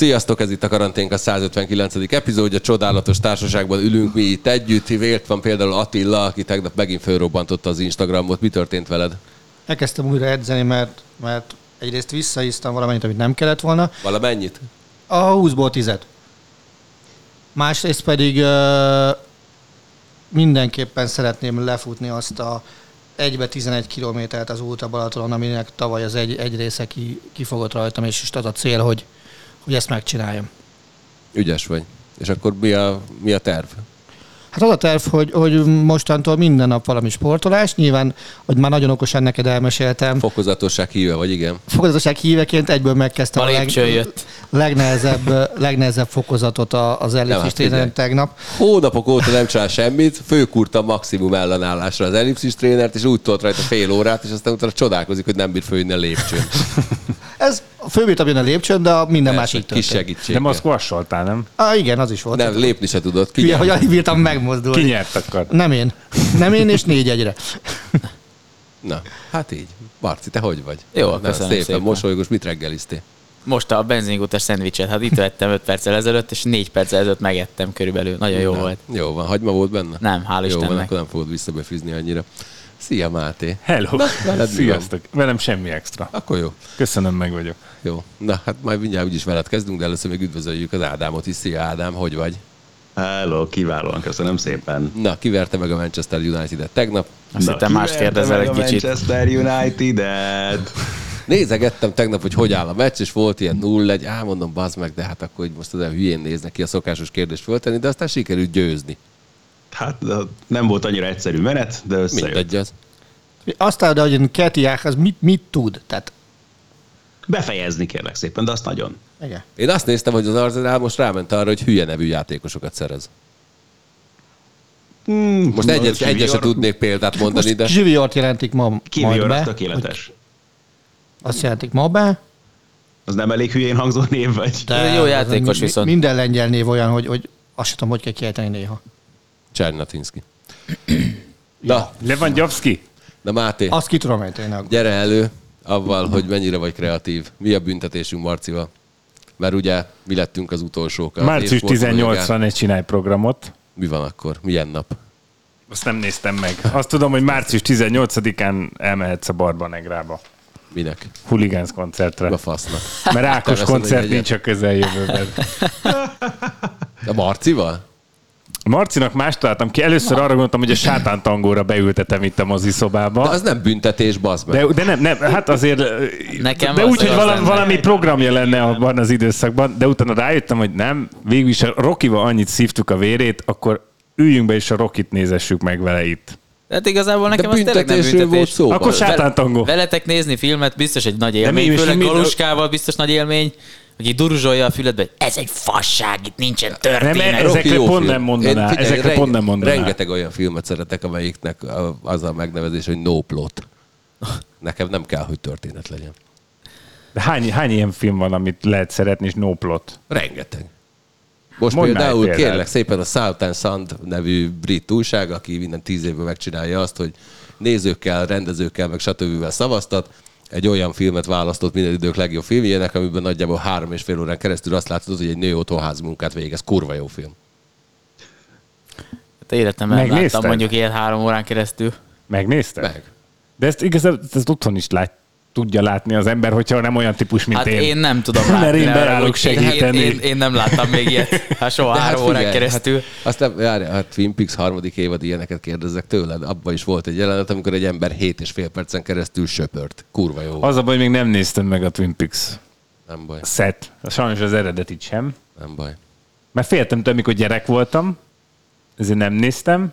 Sziasztok, ez itt a Karanténk a 159. epizódja. Csodálatos társaságban ülünk mi itt együtt. Vélt van például Attila, aki tegnap megint fölrobbantotta az Instagramot. Mi történt veled? Elkezdtem újra edzeni, mert, mert egyrészt visszaisztam valamennyit, amit nem kellett volna. Valamennyit? A 20-ból 10 Másrészt pedig uh, mindenképpen szeretném lefutni azt a egybe 11 kilométert az út a Balatonon, aminek tavaly az egy, egy része ki, kifogott rajtam, és is az a cél, hogy, hogy ezt megcsináljam. Ügyes vagy. És akkor mi a, mi a terv? Hát az a terv, hogy, hogy mostantól minden nap valami sportolás. Nyilván, hogy már nagyon okosan neked elmeséltem. Fokozatosság híve, vagy igen? Fokozatosság híveként egyből megkezdtem a, a leg, jött. legnehezebb, legnehezebb fokozatot az ellipszis hát tegnap. Hónapok óta nem csinál semmit, főkurta maximum ellenállásra az ellipszis trénert, és úgy tolt rajta fél órát, és aztán utána csodálkozik, hogy nem bír följönni a lépcsőn. Ez fölbírtam jön a lépcsőn, de minden Persze, más Kis segítség. De most squasholtál, nem? Ah, igen, az is volt. Nem, lépni se tudott. Ki hogy alig bírtam megmozdulni. Ki nyert akkor? Nem én. Nem én, és négy egyre. Na, hát így. Marci, te hogy vagy? Jó, Na, köszönöm szépen. szépen. Mosolygós, mit reggeliztél? Most a benzinkutas szendvicset, hát itt vettem 5 perccel ezelőtt, és 4 perccel ezelőtt megettem körülbelül. Nagyon jó Na, volt. Jó van, hagyma volt benne? Nem, hál' Jó Istennek. van, akkor nem fogod visszabefűzni annyira. Szia Máté! Hello! Na, veled Sziasztok! Velem semmi extra. Akkor jó. Köszönöm, meg vagyok. Jó. Na, hát majd mindjárt úgyis veled kezdünk, de először még üdvözöljük az Ádámot is. Szia Ádám, hogy vagy? Hello, kiválóan, köszönöm szépen. Na, kiverte meg a Manchester United-et tegnap? Azt Na, hittem más kérdezel egy kicsit. Manchester United-et. Nézegettem tegnap, hogy hogy áll a meccs, és volt ilyen 0-1, á, mondom, bazd meg, de hát akkor hogy most az hülyén néznek ki a szokásos kérdést föltenni, de aztán sikerült győzni. Hát nem volt annyira egyszerű menet, de összejött. Mindegy az. Azt állod, hogy Ketiák az mit, mit tud? Tehát... Befejezni kérlek szépen, de azt nagyon. Igen. Én azt néztem, hogy az Arsenal most ráment arra, hogy hülye nevű játékosokat szerez. Hmm, most egyet, egyet se tudnék példát mondani, most de... Zsiviort jelentik ma Kivior, be. tökéletes. Azt jelentik ma be. Az nem elég hülyén hangzó név vagy? De jó játékos viszont. Minden lengyel név olyan, hogy, hogy azt sem tudom, hogy kell kiejteni néha. Csernatinski. Na. Lewandowski. Na Máté. Azt ki tudom ejteni. Gyere elő avval, hogy mennyire vagy kreatív. Mi a büntetésünk Marcival? Mert ugye mi lettünk az utolsók. Március 18-ra egy csinálj programot. Mi van akkor? Milyen nap? Azt nem néztem meg. Azt tudom, hogy március 18-án elmehetsz a Barbanegrába. Minek? Huligánsz koncertre. A fasznak. Mert Ákos koncert nincs a közeljövőben. A Marcival? Marcinak más találtam ki. Először arra gondoltam, hogy a sátántangóra beültetem itt a moziszobába. De az nem büntetés, bazd meg. De, de nem, nem, hát azért... Nekem de úgy, hogy valami, valami programja lenne abban az időszakban, de utána rájöttem, hogy nem, végül is a Rokival annyit szívtuk a vérét, akkor üljünk be és a Rokit nézessük meg vele itt. Hát igazából nekem az tényleg nem büntetés. Volt szó, Akkor sátántangó. Veletek nézni filmet biztos egy nagy élmény, főleg Galuskával biztos nagy élmény aki duruzsolja a füledbe, hogy ez egy fasság, itt nincsen történet. Nem, ezekre pont film. nem mondaná. Én, figyelj, ezekre reng, pont nem mondaná. Rengeteg olyan filmet szeretek, amelyiknek az a megnevezés, hogy no plot. Nekem nem kell, hogy történet legyen. De hány, hány ilyen film van, amit lehet szeretni, és no plot? Rengeteg. Most Mondj például kérlek szépen a Southern Sun nevű brit újság, aki minden tíz évben megcsinálja azt, hogy nézőkkel, rendezőkkel, meg stb. szavaztat, egy olyan filmet választott minden idők legjobb filmjének, amiben nagyjából három és fél órán keresztül azt látod, hogy egy nő otthonházi munkát végez. Kurva jó film. Hát életemben láttam mondjuk ilyen három órán keresztül. Megnézted? Meg. De ezt igazából ezt otthon is lát, tudja látni az ember, hogyha nem olyan típus, mint hát én. én nem tudom látni. Mert én beállok segíteni. Én, én, én, nem láttam még ilyet. Hát soha De három hát órán keresztül. Hát, aztán hát Twin Peaks harmadik évad ilyeneket kérdezek tőled. Abban is volt egy jelenet, amikor egy ember 7 és fél percen keresztül söpört. Kurva jó. Az a baj, még nem néztem meg a Twin Peaks. Nem baj. Set. Sajnos az eredetit sem. Nem baj. Mert féltem tőle, amikor gyerek voltam, ezért nem néztem,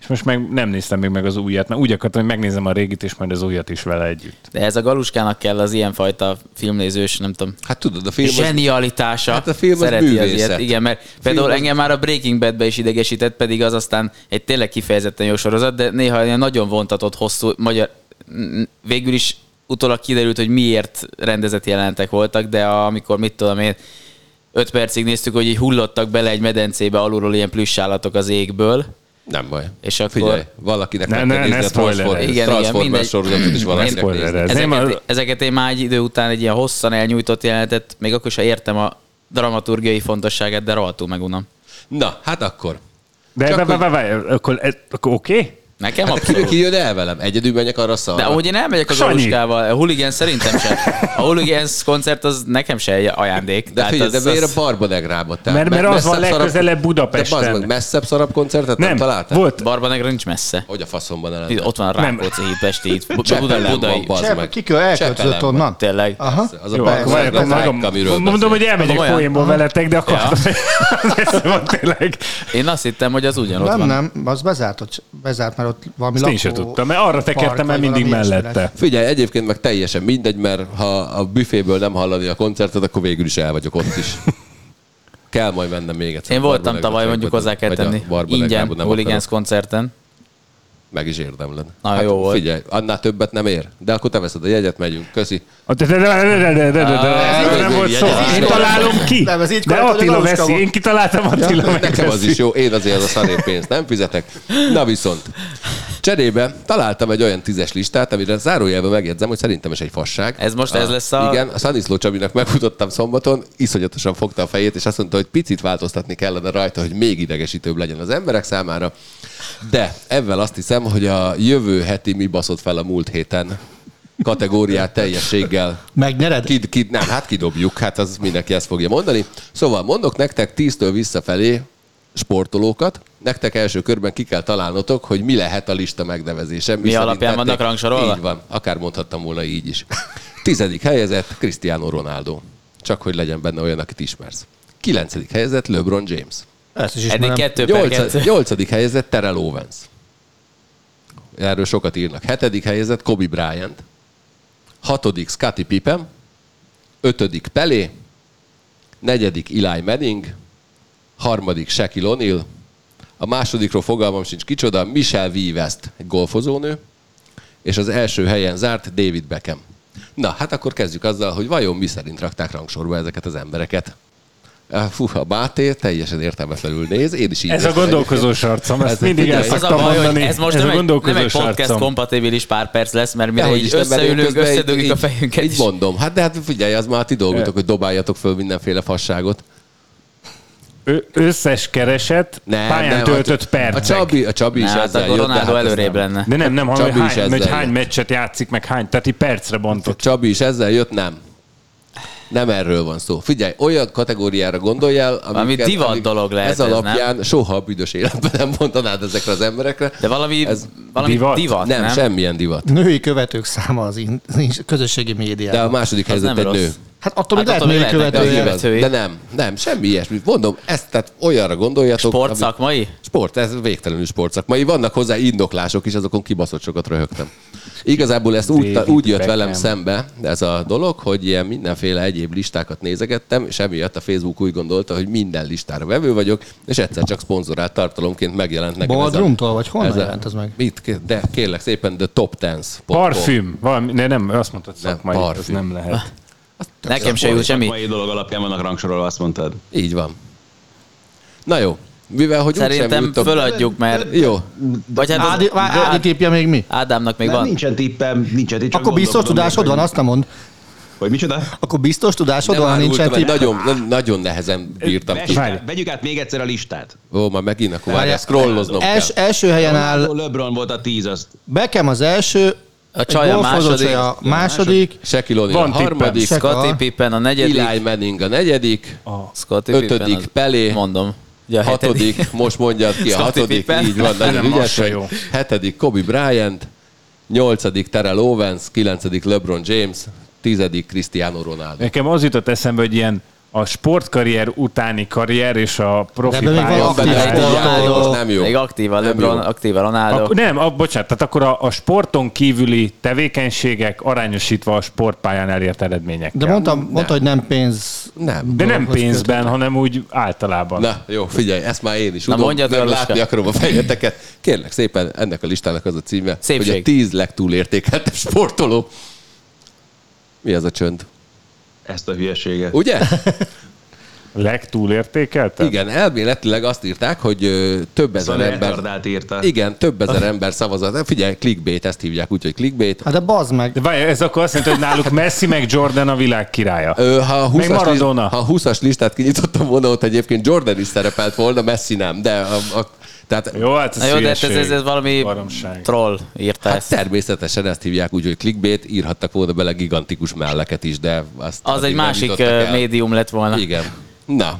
és most meg nem néztem még meg az újat, mert úgy akartam, hogy megnézem a régit, és majd az újat is vele együtt. De ez a galuskának kell az ilyenfajta filmnézős, nem tudom, hát tudod, a film zsenialitása. Hát a film szereti az, az ilyet. Igen, mert például az... engem már a Breaking Badbe is idegesített, pedig az aztán egy tényleg kifejezetten jó sorozat, de néha ilyen nagyon vontatott, hosszú, magyar, végül is utólag kiderült, hogy miért rendezett jelentek voltak, de amikor mit tudom én, öt percig néztük, hogy így hullottak bele egy medencébe alulról ilyen plüssállatok az égből, nem baj. És akkor... Figyelj, valakinek ne, ne, ne a Transformers, igen, Transformers sorozatot is valakinek nézni. Ezeket, ezeket én már egy idő után egy ilyen hosszan elnyújtott jelenetet, még akkor is, ha értem a dramaturgiai fontosságát, de rohadtul megunom. Na, hát akkor. De Csak akkor, ez- akkor oké? Nekem Hát ki, abszolút. ki jön el velem? Egyedül menjek arra szarra. De ahogy én elmegyek az. Aluskával, a Hooligans szerintem sem. A Hooligans koncert az nekem se egy ajándék. De figyelj, de miért az- a Barba Negrába? Tehát Mert- mert me- az van legközelebb De Budapesten. bazd meg, messzebb szarabb koncertet nem, Nem, találtál? volt. Barba Negra nincs messze. Hogy a faszomban lenne? Ott van a Nem. Rákóczi híd, Pesti híd, Budai. kikől elköltözött onnan? Tényleg. Aha. Az a mondom, hogy elmegyek poénból veletek, de tényleg. Én azt hittem, hogy az ugyanott Nem, van. nem, az bezárt, bezárt, mert ott valami Ezt én sem tudtam, mert arra tekertem el mindig mellette. Figyelj, egyébként meg teljesen mindegy, mert ha a büféből nem hallani a koncertet, akkor végül is el vagyok ott is. Kell majd mennem még egyszer. Én voltam tavaly, mondjuk hozzá kell tenni. Ingyen Hooligans koncerten meg is érdemled. Na, hát, jó volt. Figyelj, annál többet nem ér. De akkor te veszed a jegyet, megyünk. Köszi. Nem volt szó. Én találom ki. De Attila veszi. Én kitaláltam, Attila Nekem az is jó. Én azért az a szaré pénzt nem fizetek. Na viszont cserébe találtam egy olyan tízes listát, amire zárójelben megjegyzem, hogy szerintem is egy fasság. Ez most ez lesz a- Igen, a Szaniszló Csabinak megmutattam szombaton, iszonyatosan fogta a fejét, és azt mondta, hogy picit változtatni kellene rajta, hogy még idegesítőbb legyen az emberek számára. De ebben azt hiszem, hogy a jövő heti mi baszott fel a múlt héten kategóriát teljességgel Megnyered? Kid, kid, nem, hát kidobjuk, hát az mindenki ezt fogja mondani. Szóval mondok nektek 10-től visszafelé sportolókat. Nektek első körben ki kell találnotok, hogy mi lehet a lista megnevezése. Mi alapján szerintetek- vannak rangsorolva? Így van, akár mondhattam volna így is. Tizedik helyezett Cristiano Ronaldo. Csak hogy legyen benne olyan, akit ismersz. Kilencedik helyezett LeBron James. Ezt is Eddig ismerem. kettő per Nyolca, kettő. nyolcadik helyezett Terrell Owens. Erről sokat írnak. Hetedik helyezett Kobe Bryant. Hatodik Scottie Pippen. Ötödik Pelé. Negyedik Eli Manning. Harmadik Shaquille O'Neal. A másodikról fogalmam sincs kicsoda. Michelle V. West, egy golfozónő. És az első helyen zárt David Beckham. Na, hát akkor kezdjük azzal, hogy vajon mi szerint rakták rangsorba ezeket az embereket. Fú, a Máté teljesen értelmetlenül néz, én is így Ez a néztem gondolkozós arcom, ezt Ez- mindig el szoktam baj, hogy mondani. ez most ez nem, a egy, nem egy podcast arcom. kompatibilis pár perc lesz, mert mire Dehogy így is, összeülünk, így- összedugjuk a így- fejünket. Így és- mondom. Hát de hát figyelj, az már a ti dolgotok, hogy dobáljatok föl mindenféle fasságot. Ö- összes kereset, Nem, pályán nem, töltött a, percek. A Csabi, a Csabi is Na, hát ezzel akkor jött, de Ronaldo hát előrébb nem. lenne. De nem, nem, hanem Csabi hogy hány, hogy ezzel hány meccset játszik, meg hány, tehát így percre bontott. Csabi is ezzel jött, nem. Nem erről van szó. Figyelj, olyan kategóriára gondoljál, amiket- divat amik dolog lehet Ez ez, alapján soha a büdös életben nem mondanád ezekre az emberekre. De valami, Ez valami divat? divat, nem, nem? semmilyen divat. Női követők száma az in, in- közösségi De a médiában. második helyzet nem egy rossz. nő. Hát attól még Hát lehet még követője. de nem, nem, semmi ilyesmit. Mondom, ezt tehát olyanra gondoljatok. Sport ami- szakmai? Sport, ez végtelenül sportszakmai. Vannak hozzá indoklások is, azokon kibaszott sokat röhögtem. Igazából ezt úgy, úgy jött velem szembe ez a dolog, hogy ilyen mindenféle egyéb listákat nézegettem, és emiatt a Facebook úgy gondolta, hogy minden listára vevő vagyok, és egyszer csak szponzorált tartalomként megjelent nekem. ez Boardroomtól, vagy honnan ez jelent ez meg? Mit? De kérlek szépen, The Top Tens. Parfüm. Valami, ne, nem, azt mondtad Nem, szakmai, az parfüm. nem lehet. Nekem se jut semmi. Mai dolog alapján vannak rangsorolva, azt mondtad. Így van. Na jó, mivel hogy úgysem Szerintem jutok- föladjuk, mert... Jó, Vagy hát Ádi, az, Ádi tippje még mi? Ádámnak még Nem, van. nincsen tippem, nincsen tippem. Akkor biztos tudásod van, azt nem mond. Hogy micsoda? Akkor biztos tudásod van, nincsen tipp. nagyon, na- nagyon nehezen bírtam ki. Vegyük át, még egyszer a listát. Ó, már megint akkor várjál, scrolloznom kell. első helyen áll LeBron volt a tíz, azt Beckham az első, A csaj a második. a második, Shaquille O'Neal a harmadik. Scottie Pippen a negyedik. Eli Manning a negyedik, Scottie Pippen ötödik az- Pelé, Mondom. Ugye a hetedik. hatodik, most mondjad ki a Scottie hatodik, Pippen. így van, nagyon ügyes jó. Hetedik Kobe Bryant, nyolcadik Terrell Owens, kilencedik LeBron James, tizedik Cristiano Ronaldo. Nekem az jutott eszembe, hogy ilyen a sportkarrier utáni karrier és a profi De még aktív sportoló. nem jó. Még aktív a Nem LeBron, jó. aktív a Ronaldo. Akkor, nem, a, bocsánat, tehát akkor a, a sporton kívüli tevékenységek arányosítva a sportpályán elért eredményekkel. de mondtam, mondta, hogy nem pénz. Nem. De nem pénzben, hanem úgy általában. Na, jó, figyelj, ezt már én is Na, mondjad, Orvoska. látni akarom a fejeteket. Kérlek szépen, ennek a listának az a címe, Szépség. hogy a tíz legtúlértékeltebb sportoló. Mi az a csönd? Ezt a hülyeséget. Ugye? Legtúlértékeltem? Igen, elméletileg azt írták, hogy több ezer Szóval ember... írta. Igen, több ezer ember szavazott. Figyelj, clickbait, ezt hívják úgy, hogy clickbait. Hát de bazd meg. De várj, ez akkor azt jelenti, hogy náluk Messi meg Jordan a világ királya. Ö, ha a 20-as, Maradona. list, ha a 20-as listát kinyitottam volna, ott egyébként Jordan is szerepelt volna, Messi nem, de a, a, tehát Jó, hát ez, jó, de ez, ez, hülyeség. ez valami Baromság. troll írta Hát ezt. természetesen ezt hívják úgy, hogy clickbait, írhattak volna bele gigantikus melleket is, de azt Az egy másik médium lett volna. Igen. Na.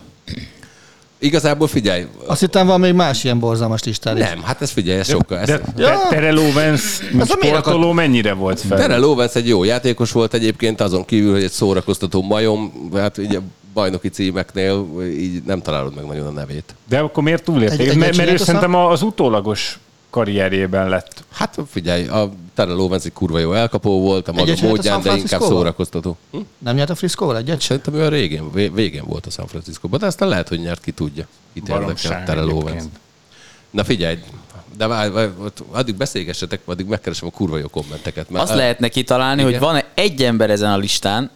Igazából figyelj, Azt hittem van még más ilyen borzalmas listád is. nem, hát ez figyelj, ez sokkal. Ez, De, de Terrell Owens, Ez sportoló mennyire volt fel? Terrell Owens egy jó játékos volt egyébként, azon kívül, hogy egy szórakoztató majom, hát ugye bajnoki címeknél így nem találod meg nagyon a nevét. De akkor miért túlérték? Egy- mert, mert ő szerintem az utólagos karrierjében lett. Hát figyelj, a Terrell Owens egy kurva jó elkapó volt, a maga Egyet a módján, San de inkább szórakoztató. Hm? Nem nyert a Frisco egyet? Szerintem ő a régén, vé- végén volt a San Francisco-ban, de aztán lehet, hogy nyert, ki tudja. Itt érdekel Terrell Owens. Na figyelj, de ott addig beszélgessetek, addig megkeresem a kurva jó kommenteket. Mert Azt lehetne kitalálni, hogy Igen. van-e egy ember ezen a listán,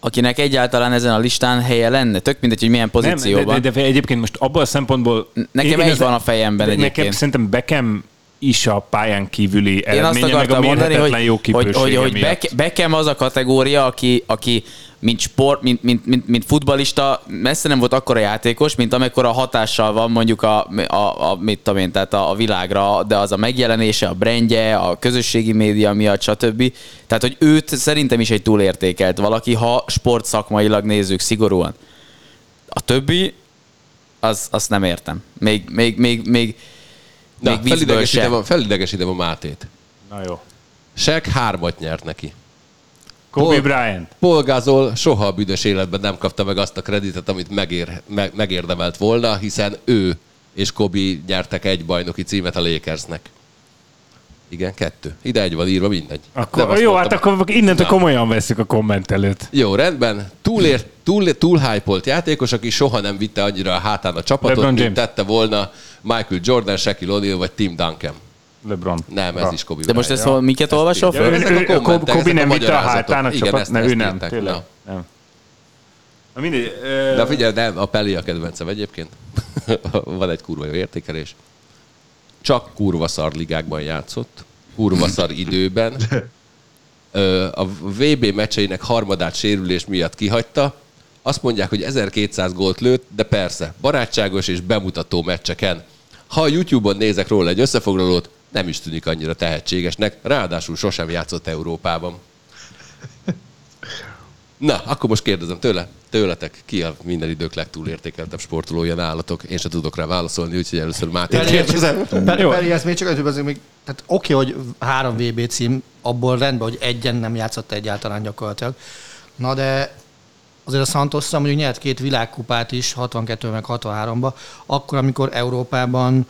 akinek egyáltalán ezen a listán helye lenne. Tök mindegy, hogy milyen Nem, de, pozícióban. de, de, egyébként most abban a szempontból... Nekem egy van a fejemben de Nekem egyébként. szerintem Beckham is a pályán kívüli Én azt eredménye, meg a akartam mondani, hogy, jó hogy, hogy, hogy Beckham az a kategória, aki, aki mint sport, mint, mint, mint, mint futbalista messze nem volt akkora játékos, mint amekkora hatással van mondjuk a, a, a mit tudom én, tehát a, a világra, de az a megjelenése, a brandje, a közösségi média miatt, stb. Tehát, hogy őt szerintem is egy túlértékelt valaki, ha sportszakmailag nézzük szigorúan. A többi, az, azt nem értem. Még, még, még, még, Na, még felidegesítem, a, felidegesítem a Mátét. Na jó. Shaq hármat nyert neki. Kobe Paul- Bryant. Paul Gasol soha a büdös életben nem kapta meg azt a kreditet, amit megér, meg, megérdemelt volna, hiszen ő és Kobe nyertek egy bajnoki címet a Lakersnek. Igen, kettő. Ide egy van írva, mindegy. Nem Akkor, azt jó, hát akkor innentől Na. komolyan veszük a kommentelőt. Jó, rendben. Túlér, túl, túl hype játékos, aki soha nem vitte annyira a hátán a csapatot, mint tette volna Michael Jordan, Shaquille O'Neal vagy Tim Duncan. LeBron. Nem, ez is Kobe De most ezt hol, miket olvasol föl? ezek a Ő- ő- kommentek, Kobe nem vitte a hátán a Igen, csapat, ne, ő nem, tényleg. Na. Nem. Na mindegy. ö, De figyelj, nem, a Peli a kedvencem egyébként. Van egy kurva jó értékelés. Csak kurva szar ligákban játszott, kurva szar időben. A VB meccseinek harmadát sérülés miatt kihagyta. Azt mondják, hogy 1200 gólt lőtt, de persze, barátságos és bemutató meccseken. Ha a YouTube-on nézek róla egy összefoglalót, nem is tűnik annyira tehetségesnek, ráadásul sosem játszott Európában. Na, akkor most kérdezem tőle, tőletek, ki a minden idők legtúlértékeltebb sportolója nálatok? Én se tudok rá válaszolni, úgyhogy először Máté kérdezem. Peri, Jó. Peri, ez még csak azért még, tehát oké, hogy három VB cím, abból rendben, hogy egyen nem játszott egyáltalán gyakorlatilag. Na de azért a Santos mondjuk nyert két világkupát is, 62 meg 63-ba, akkor, amikor Európában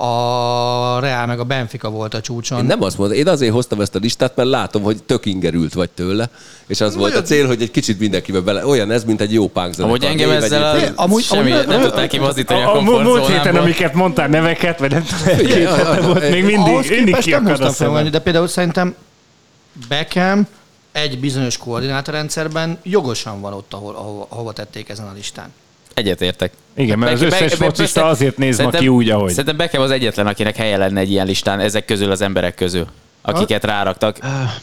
a Real meg a Benfica volt a csúcson. Én nem azt mondom, én azért hoztam ezt a listát, mert látom, hogy tök ingerült vagy tőle, és az volt a cél, hogy egy kicsit mindenkibe bele, olyan ez, mint egy jó punk zenekar. Amúgy engem ezzel a, egyébként. Amúgy- semmi, amúgy- nem tudták kimozdítani a, a, a múlt héten, amiket mondtál neveket, vagy nem tudom, volt, még mindig, Ahhoz mindig kiakad a szemem. de például szerintem Beckham egy bizonyos koordinátorrendszerben jogosan van ott, ahol, ahova, ahova tették ezen a listán. Egyetértek. Igen, mert az Beckham- összes Beckham- focista Beckham- azért néz ma ki úgy, ahogy. Szerintem Beckham az egyetlen, akinek helye lenne egy ilyen listán, ezek közül az emberek közül, akiket ráraktak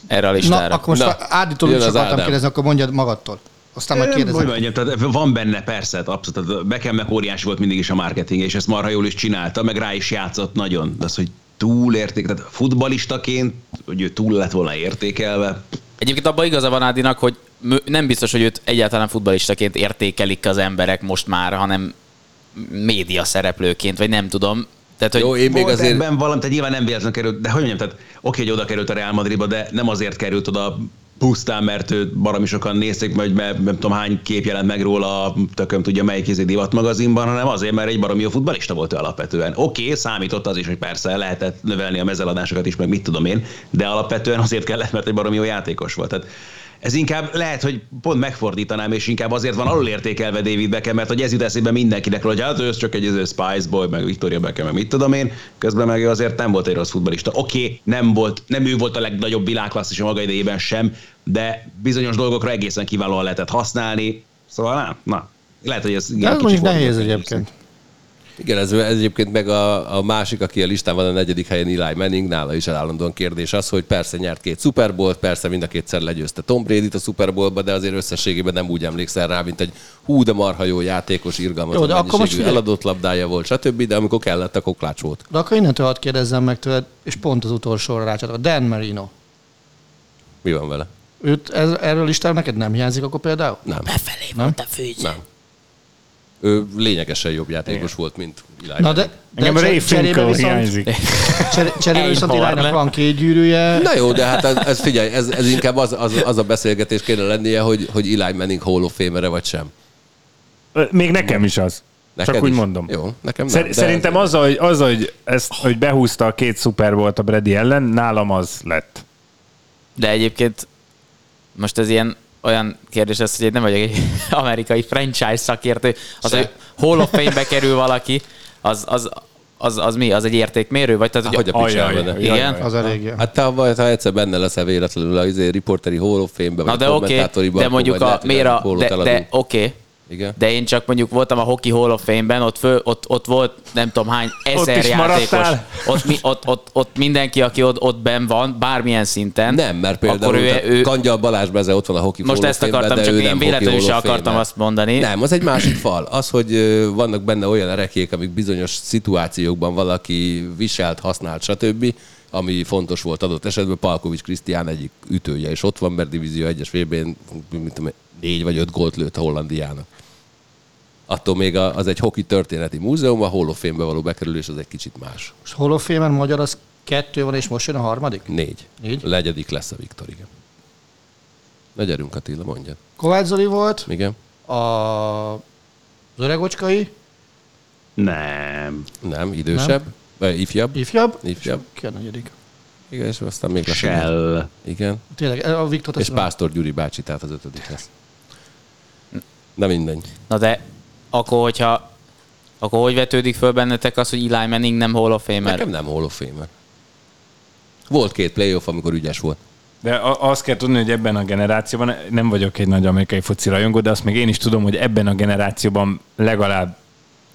erre a Na, listára. akkor most Na, Na, Áditól is az akartam Ádám. kérdezni, akkor mondjad magadtól. Aztán majd Hogy kérdezem. mondjam, tehát van benne persze, abszolút, Beckhamnek óriási volt mindig is a marketing, és ezt marha jól is csinálta, meg rá is játszott nagyon. De az, hogy túl érték, tehát futbalistaként, hogy ő túl lett volna értékelve, Egyébként abban igaza van Ádinak, hogy nem biztos, hogy őt egyáltalán futballistaként értékelik az emberek most már, hanem média szereplőként, vagy nem tudom. Tehát, hogy Jó, én még Volt azért... ebben valami, tehát nyilván nem véletlenül került, de hogy mondjam, tehát oké, hogy oda került a Real Madridba, de nem azért került oda pusztán, mert őt baromi sokan nézték, vagy mert nem tudom hány kép jelent meg róla, tököm tudja melyik izé divat magazinban, hanem azért, mert egy baromi jó futbalista volt ő alapvetően. Oké, számított az is, hogy persze lehetett növelni a mezeladásokat is, meg mit tudom én, de alapvetően azért kellett, mert egy baromi jó játékos volt. Tehát ez inkább lehet, hogy pont megfordítanám, és inkább azért van alul értékelve David Beckham, mert hogy ez jut eszébe mindenkinek, hogy hát ő csak egy ez Spice Boy, meg Victoria Beckham, meg mit tudom én, közben meg ő azért nem volt egy rossz futbalista. Oké, okay, nem volt, nem ő volt a legnagyobb világklasszis a maga idejében sem, de bizonyos dolgokra egészen kiválóan lehetett használni, szóval nem, na, Lehet, hogy ez igen, ez mondjuk nehéz egyébként. Igen, ez, ez egyébként meg a, a másik, aki a listán van a negyedik helyen, Eli Manning, nála is állandóan kérdés az, hogy persze nyert két Super Bowl-t, persze mind a kétszer legyőzte Tom Brady-t a Super Bowl-ba, de azért összességében nem úgy emlékszel rá, mint egy hú, de marha jó játékos, irgalmas Jó, de akkor most eladott labdája volt, stb., de amikor kellett, akkor klács volt. De akkor innentől hadd kérdezzem meg tőled, és pont az utolsóra rácsatok. Dan Marino. Mi van vele? Őt ez, erről listáról neked nem hiányzik akkor például? Nem. Befelé Nem? volt a fűző. Nem. Ő lényegesen jobb játékos volt, mint Eli Na de, de Engem a Ray cser- cserébe Finkel viszont, hiányzik. cser- cserébe viszont. Irájnak van két gyűrűje. Na jó, de hát ez, ez figyelj, ez, ez inkább az, az, az, a beszélgetés kéne lennie, hogy, hogy Eli Manning Hall of Famer-e vagy sem. Még nekem is az. Neked Csak úgy is? mondom. Jó, nekem nem. De- Szerintem az, hogy, az, hogy, ezt, hogy behúzta a két szuper volt a Brady ellen, nálam az lett. De egyébként most ez ilyen olyan kérdés lesz, hogy én nem vagyok egy amerikai franchise szakértő. Az, Se. hogy Hall of Fame-be kerül valaki, az, az, az, az mi? Az egy értékmérő? Vagy tehát, Hogy a Ajaj, picsába, de. Igen? Az elég. Hát te, ha, ha egyszer benne leszel véletlenül a izé, riporteri Hall of Fame-be, Na vagy de a oké, kommentátoriba, de mondjuk a, hogy miért a, de, de oké, Igen. de én csak mondjuk voltam a Hockey Hall of Fame-ben, ott, föl, ott, ott volt nem tudom hány ezer is játékos. Ott, mi, ott, ott, ott, mindenki, aki ott, ott ben van, bármilyen szinten. Nem, mert például akkor ő, ő, Kangyal Balázs Beze ott van a Hockey Most Hall ezt akartam, csak én véletlenül se akartam azt mondani. Nem, az egy másik fal. Az, hogy vannak benne olyan erekék, amik bizonyos szituációkban valaki viselt, használt, stb., ami fontos volt adott esetben. Palkovics Krisztián egyik ütője, és ott van, mert Divízió 1-es VB-n négy vagy öt gólt lőtt Hollandiának. Attól még a- az egy hoki történeti múzeum, a Hall of Fame-be való bekerülés az egy kicsit más. Of Fame-en magyar az kettő van, és most jön a harmadik? Négy. Négy? Legyedik lesz a Viktor, igen. Na gyerünk Attila, mondjad. Kovács Zoli volt, Igen? a... az öregocskai, Nem. Nem, idősebb? Vagy ifjabb? ifjabb, Ifjabb. ki a negyedik? Igen, és aztán még lesz. Shell. Igen. Tényleg, a Viktor És Pásztor Gyuri bácsi, tehát az ötödik lesz. Na mindegy. Na de akkor, hogyha akkor hogy vetődik föl bennetek az, hogy Eli Manning nem Hall of Famer? Nekem nem Hall of Famer. Volt két playoff, amikor ügyes volt. De azt kell tudni, hogy ebben a generációban, nem vagyok egy nagy amerikai foci rajongó, de azt még én is tudom, hogy ebben a generációban legalább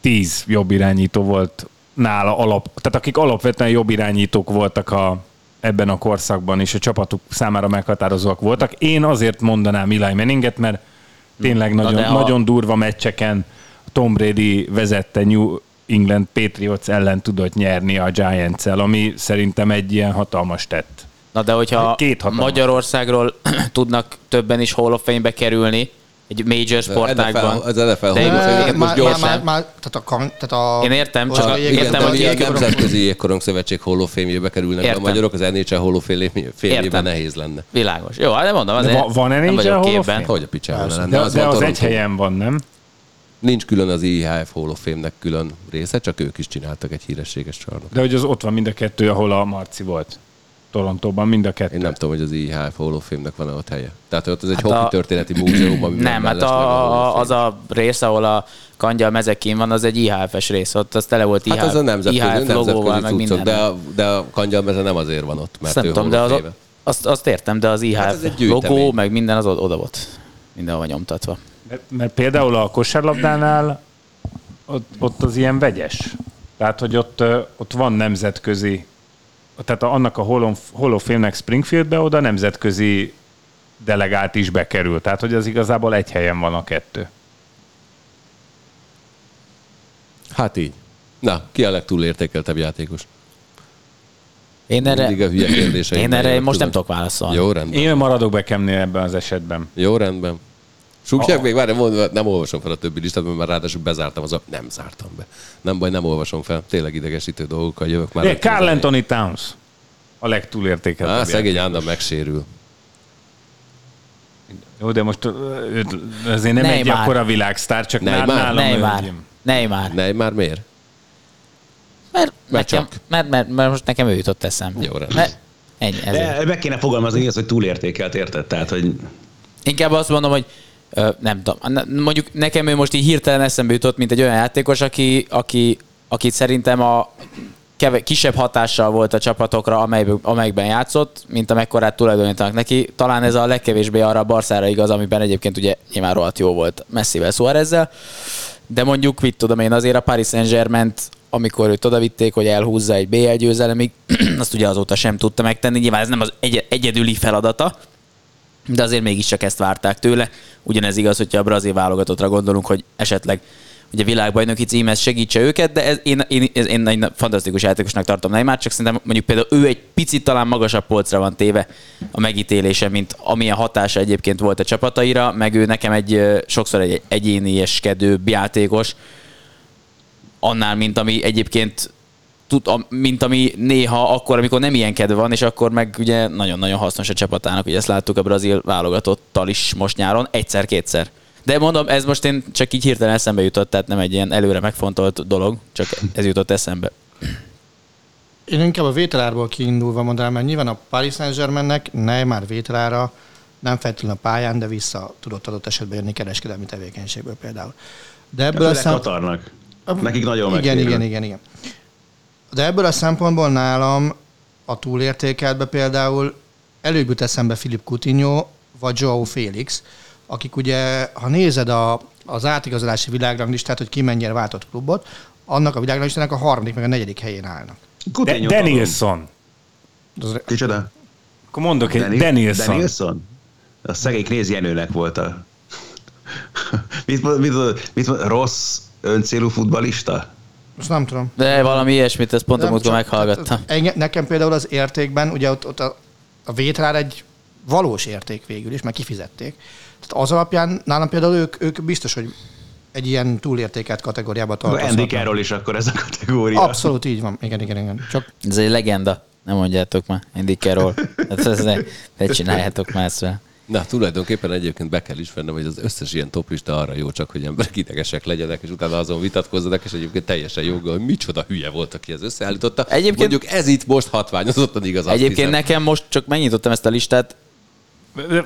tíz jobb irányító volt nála alap, tehát akik alapvetően jobb irányítók voltak a, ebben a korszakban, és a csapatuk számára meghatározóak voltak. Én azért mondanám Eli Manninget, mert tényleg Na nagyon, a- nagyon durva meccseken Tom Brady vezette New England Patriots ellen tudott nyerni a Giants-el, ami szerintem egy ilyen hatalmas tett. Na de hogyha Két hatalmas. Magyarországról tudnak többen is Hall of Fame-be kerülni, egy major sportágban. NFL, az NFL De igen, most gyorsan. gyorsan. Már, tehát a, kan, tehát a Én értem, csak a- a- Igen, értem, de hogy a Nemzetközi Jégkorong Szövetség Fame-jébe kerülnek, de a Értem. magyarok az NHL Értem. nehéz lenne. Világos. Jó, hát de mondom, De azért va- van nem NHL vagyok of képben. Hogy a picsában lenne? De, Az de az egy helyen van, nem? Nincs külön az IHF Hall of Fame-nek külön része, csak ők is csináltak egy hírességes csarnok. De hogy az ott van mind a kettő, ahol a Marci volt. Torontóban mind a kettő. Én nem tudom, hogy az IHF Hall of Fame-nek van-e ott helye. Tehát ott az egy Hát hát a- történeti múzeum, ami Nem, hát a, az a rész, ahol a kangyal mezekin van, az egy IHF-es rész, ott az tele volt IHF, Hát az a nemzetközi, IHF logóval, meg nemzetközi minden. de, a- de a kangyalmeze nem azért van ott, mert nem ő tudom, de az, azt, azt értem, de az IHF Hát logó, meg minden az oda volt. Mindenhol nyomtatva. Mert, mert például a kosárlabdánál ott, ott az ilyen vegyes. Tehát, hogy ott, ott van nemzetközi, tehát annak a Hall of, Hall of Fame-nek Springfieldbe oda nemzetközi delegált is bekerül. Tehát, hogy az igazából egy helyen van a kettő. Hát így. Na, ki a legtúlértékeltebb játékos? Én erre, Mindig a hülye kérdéseim. én erre most nem tudom. tudok válaszolni. Jó, rendben. Én maradok Bekemnél ebben az esetben. Jó, rendben. Súgják még, várj, mond, nem olvasom fel a többi listát, mert már ráadásul bezártam az a... Nem zártam be. Nem baj, nem olvasom fel. Tényleg idegesítő dolgokkal jövök már. De Carl Anthony Towns a legtúlértékeltebb. Á, szegény. Anda megsérül. Jó, de most őt azért nem egy Neymar. akkora világsztár, csak Neymar. nálam Neymar. egy- Neymar. Ne, már miért? Mert, nekem, csak. mert, mert, mert, most nekem ő jutott eszembe. Jó, rendben. Mert, ennyi, ezért. De meg kéne fogalmazni az, hogy túlértékelt, érted? Tehát, hogy Inkább azt mondom, hogy nem tudom. Mondjuk nekem ő most így hirtelen eszembe jutott, mint egy olyan játékos, aki, aki, akit szerintem a keve, kisebb hatással volt a csapatokra, amelyben, amelyikben játszott, mint amekkorát tulajdonítanak neki. Talán ez a legkevésbé arra a Barszára igaz, amiben egyébként ugye nyilván rohadt jó volt messzivel Suárezzel. De mondjuk, mit tudom én, azért a Paris saint amikor őt odavitték, hogy elhúzza egy BL győzelemig, azt ugye azóta sem tudta megtenni. Nyilván ez nem az egy- egyedüli feladata, de azért mégiscsak ezt várták tőle. Ugyanez igaz, hogyha a brazil válogatottra gondolunk, hogy esetleg ugye világbajnoki címhez segítse őket, de ez, én, én, ez, én egy fantasztikus játékosnak tartom Neymar, csak szerintem mondjuk például ő egy picit talán magasabb polcra van téve a megítélése, mint amilyen hatása egyébként volt a csapataira, meg ő nekem egy sokszor egy egyénieskedő játékos, annál, mint ami egyébként tud, a- mint ami néha akkor, amikor nem ilyen kedve van, és akkor meg ugye nagyon-nagyon hasznos a csapatának, ugye ezt láttuk a brazil válogatottal is most nyáron, egyszer-kétszer. De mondom, ez most én csak így hirtelen eszembe jutott, tehát nem egy ilyen előre megfontolt dolog, csak ez jutott eszembe. Én inkább a vételárból kiindulva mondanám, mert nyilván a Paris Saint-Germainnek Neymar vételára nem feltétlenül a pályán, de vissza tudott adott esetben jönni kereskedelmi tevékenységből például. De ebből a Főleg szem... Katarnak. Nekik nagyon igen, megtérül. igen, igen, igen. De ebből a szempontból nálam a túlértékeltbe például előbb jut eszembe Filip Coutinho vagy Joao Félix, akik ugye, ha nézed a, az átigazolási világranglistát, hogy ki mennyire váltott klubot, annak a világranglistának a harmadik meg a negyedik helyén állnak. De, Coutinho Danielson. Kicsoda? Akkor mondok egy Dani- Danielson. Danielson? A szegény Knéz Jenőnek volt a... mit, mit, mit, mond- rossz öncélú futbalista? Most nem tudom. De valami ilyesmit, ezt pont a Nem múltkor meghallgattam. Engem, nekem például az értékben, ugye ott, ott a, a vétrár egy valós érték végül is, meg kifizették. Tehát az alapján nálam például ők, ők biztos, hogy egy ilyen túlértékelt kategóriába tartozhatnak. Carroll is akkor ez a kategória. Abszolút így van. Igen, igen, igen. Csak Ez egy legenda, nem mondjátok már, Carroll. Hát ez ne, ne csináljátok már ezt. Na, tulajdonképpen egyébként be kell ismernem, hogy az összes ilyen toplista arra jó csak, hogy emberek idegesek legyenek, és utána azon vitatkozzanak, és egyébként teljesen jó, hogy micsoda hülye volt, aki ez összeállította. Egyébként- Mondjuk ez itt most hatványozottan igaz. Egyébként hiszem. nekem most csak megnyitottam ezt a listát,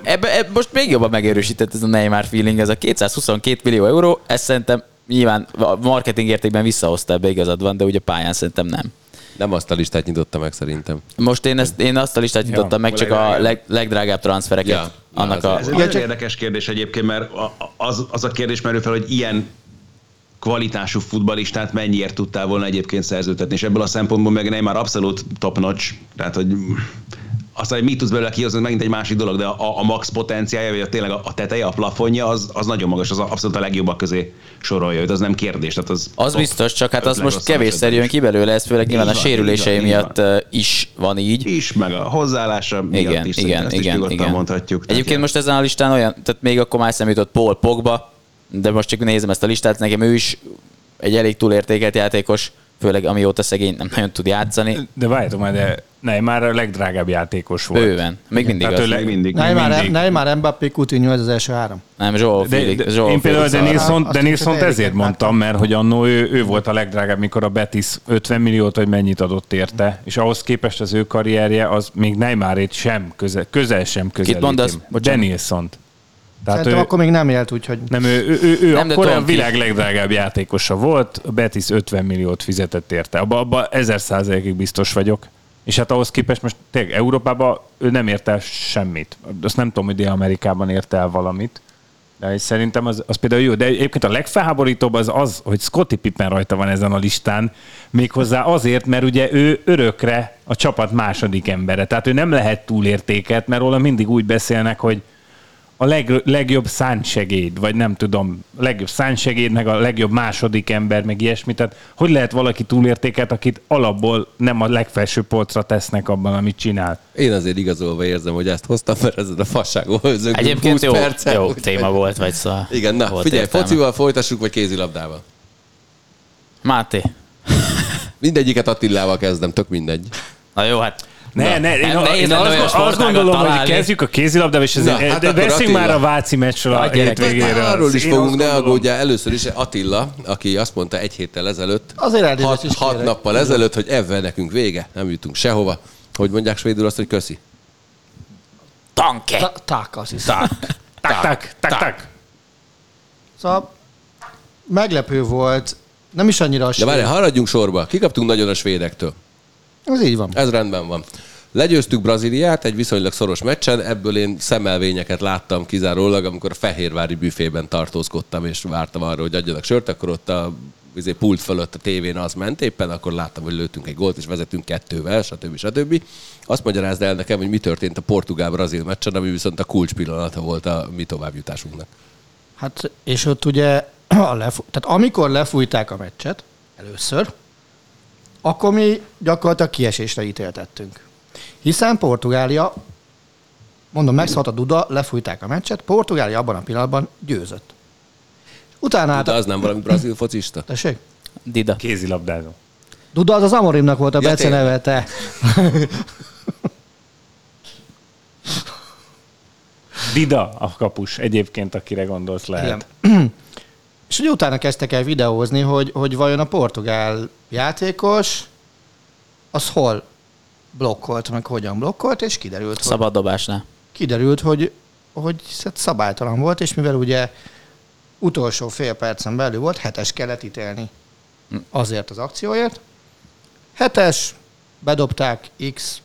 Ebbe, ebbe most még jobban megerősített ez a Neymar feeling, ez a 222 millió euró, ezt szerintem nyilván a marketing értékben visszahozta ebbe igazad van, de ugye pályán szerintem nem. Nem azt a listát nyitotta meg szerintem. Most én, ezt, én azt a listát nyitottam meg, csak a leg, legdrágább transfereket. Ja, annak na, a, Ez egy nagyon csak- érdekes kérdés egyébként, mert az, az a kérdés merül fel, hogy ilyen kvalitású futbalistát mennyiért tudtál volna egyébként szerződtetni, és ebből a szempontból meg Neymar abszolút top notch, tehát hogy aztán, hogy mit tudsz belőle kihozni, megint egy másik dolog, de a, a max potenciálja, vagy a, tényleg a, a teteje, a plafonja, az, az nagyon magas, az abszolút a legjobbak közé sorolja őt, az nem kérdés. Tehát az, az biztos, csak hát az most kevésszer jön ki belőle, ez főleg nyilván a van, sérülései van, miatt ö, is van így. is. meg a hozzáállása miatt Igen, is, igen, ezt is igen, igen. mondhatjuk. Egyébként ja. most ezen a listán olyan, tehát még akkor már eszembe jutott Paul Pogba, de most csak nézem ezt a listát, nekem ő is egy elég túlértékelt játékos, főleg amióta szegény nem nagyon tud játszani. De várjátok már, de Neymar a legdrágább játékos volt. Bőven. Még mindig Tehát az. ő Meg mindig. Neymar, mindig. Neymar, Mbappé, Coutinho, ez az első három. Nem, Joao De, Felix. de, Joao én például Denilson, Denilson ezért mondtam, mert hogy annó ő, ő volt a legdrágább, mikor a Betis 50 milliót vagy mennyit adott érte, és ahhoz képest az ő karrierje az még Neymarét sem közel, közel sem közelíti. mondasz? Bocsánat. Denilson-t. Tehát Szerintem ő, akkor még nem élt, úgyhogy nem, ő, ő, ő, ő Nem, de akkor a világ legdrágább játékosa volt, a Betis 50 milliót fizetett érte. Abba, abba ezer százalékig biztos vagyok. És hát ahhoz képest most tényleg Európában ő nem ért el semmit. Azt nem tudom, hogy Dél-Amerikában ért el valamit. De szerintem az, az például jó. De egyébként a legfelháborítóbb az az, hogy Scotty Pippen rajta van ezen a listán, méghozzá azért, mert ugye ő örökre a csapat második embere. Tehát ő nem lehet túlértéket, mert róla mindig úgy beszélnek, hogy a leg, legjobb szántsegéd, vagy nem tudom, a legjobb szántsegéd, meg a legjobb második ember, meg ilyesmi. Tehát hogy lehet valaki túlértéket, akit alapból nem a legfelső polcra tesznek abban, amit csinál? Én azért igazolva érzem, hogy ezt hoztam, mert ezen a fasságon hőzünk Egyébként 20 jó, percet, jó téma volt, vagy szóval. Igen, na volt figyelj, értelme. focival folytassuk, vagy kézilabdával? Máté. Mindegyiket Attilával kezdem, tök mindegy. Na jó, hát Ne, ne, én, nem a, nehéz én lenne azt, azt gondolom, hogy találni. kezdjük a kézilabdával, és Na, ezért, hát de beszéljünk már a Váci meccsről a Na, gyerekek, hétvégéről. Arról is Én fogunk, ne aggódjál. Először is Attila, aki azt mondta egy héttel ezelőtt, Azért hat, is hat nappal ezelőtt, hogy ebben nekünk vége, nem jutunk sehova. Hogy mondják svédül azt, hogy köszi. tanke. Ta- Tak, azt hiszem. Tak, tak, tak, tak. Szóval meglepő volt, nem is annyira a De svéd. várjál, haladjunk sorba. Kikaptunk nagyon a svédektől. Ez így van. Ez rendben van. Legyőztük Brazíliát egy viszonylag szoros meccsen, ebből én szemelvényeket láttam kizárólag, amikor a Fehérvári büfében tartózkodtam, és vártam arra, hogy adjanak sört, akkor ott a izé, pult fölött a tévén az ment éppen, akkor láttam, hogy lőttünk egy gólt, és vezetünk kettővel, stb. stb. Azt magyarázd el nekem, hogy mi történt a portugál-brazil meccsen, ami viszont a kulcs pillanata volt a mi továbbjutásunknak. Hát, és ott ugye, a lefú- tehát amikor lefújták a meccset, először, akkor mi gyakorlatilag kiesésre ítéltettünk. Hiszen Portugália, mondom, megszállt a Duda, lefújták a meccset, Portugália abban a pillanatban győzött. Utána De hát... az nem valami brazil focista? Tessék? Dida. Kézilabdázó. Duda az az Amorimnak volt a Ja, tényleg. neve, te. Dida a kapus egyébként, akire gondolsz lehet. Igen. És ugye utána kezdtek el videózni, hogy, hogy vajon a portugál játékos az hol blokkolt, meg hogyan blokkolt, és kiderült, hogy, Szabad dobásnál. kiderült, hogy, hogy hát szabálytalan volt, és mivel ugye utolsó fél percen belül volt, hetes kellett ítélni azért az akcióért. Hetes, bedobták X,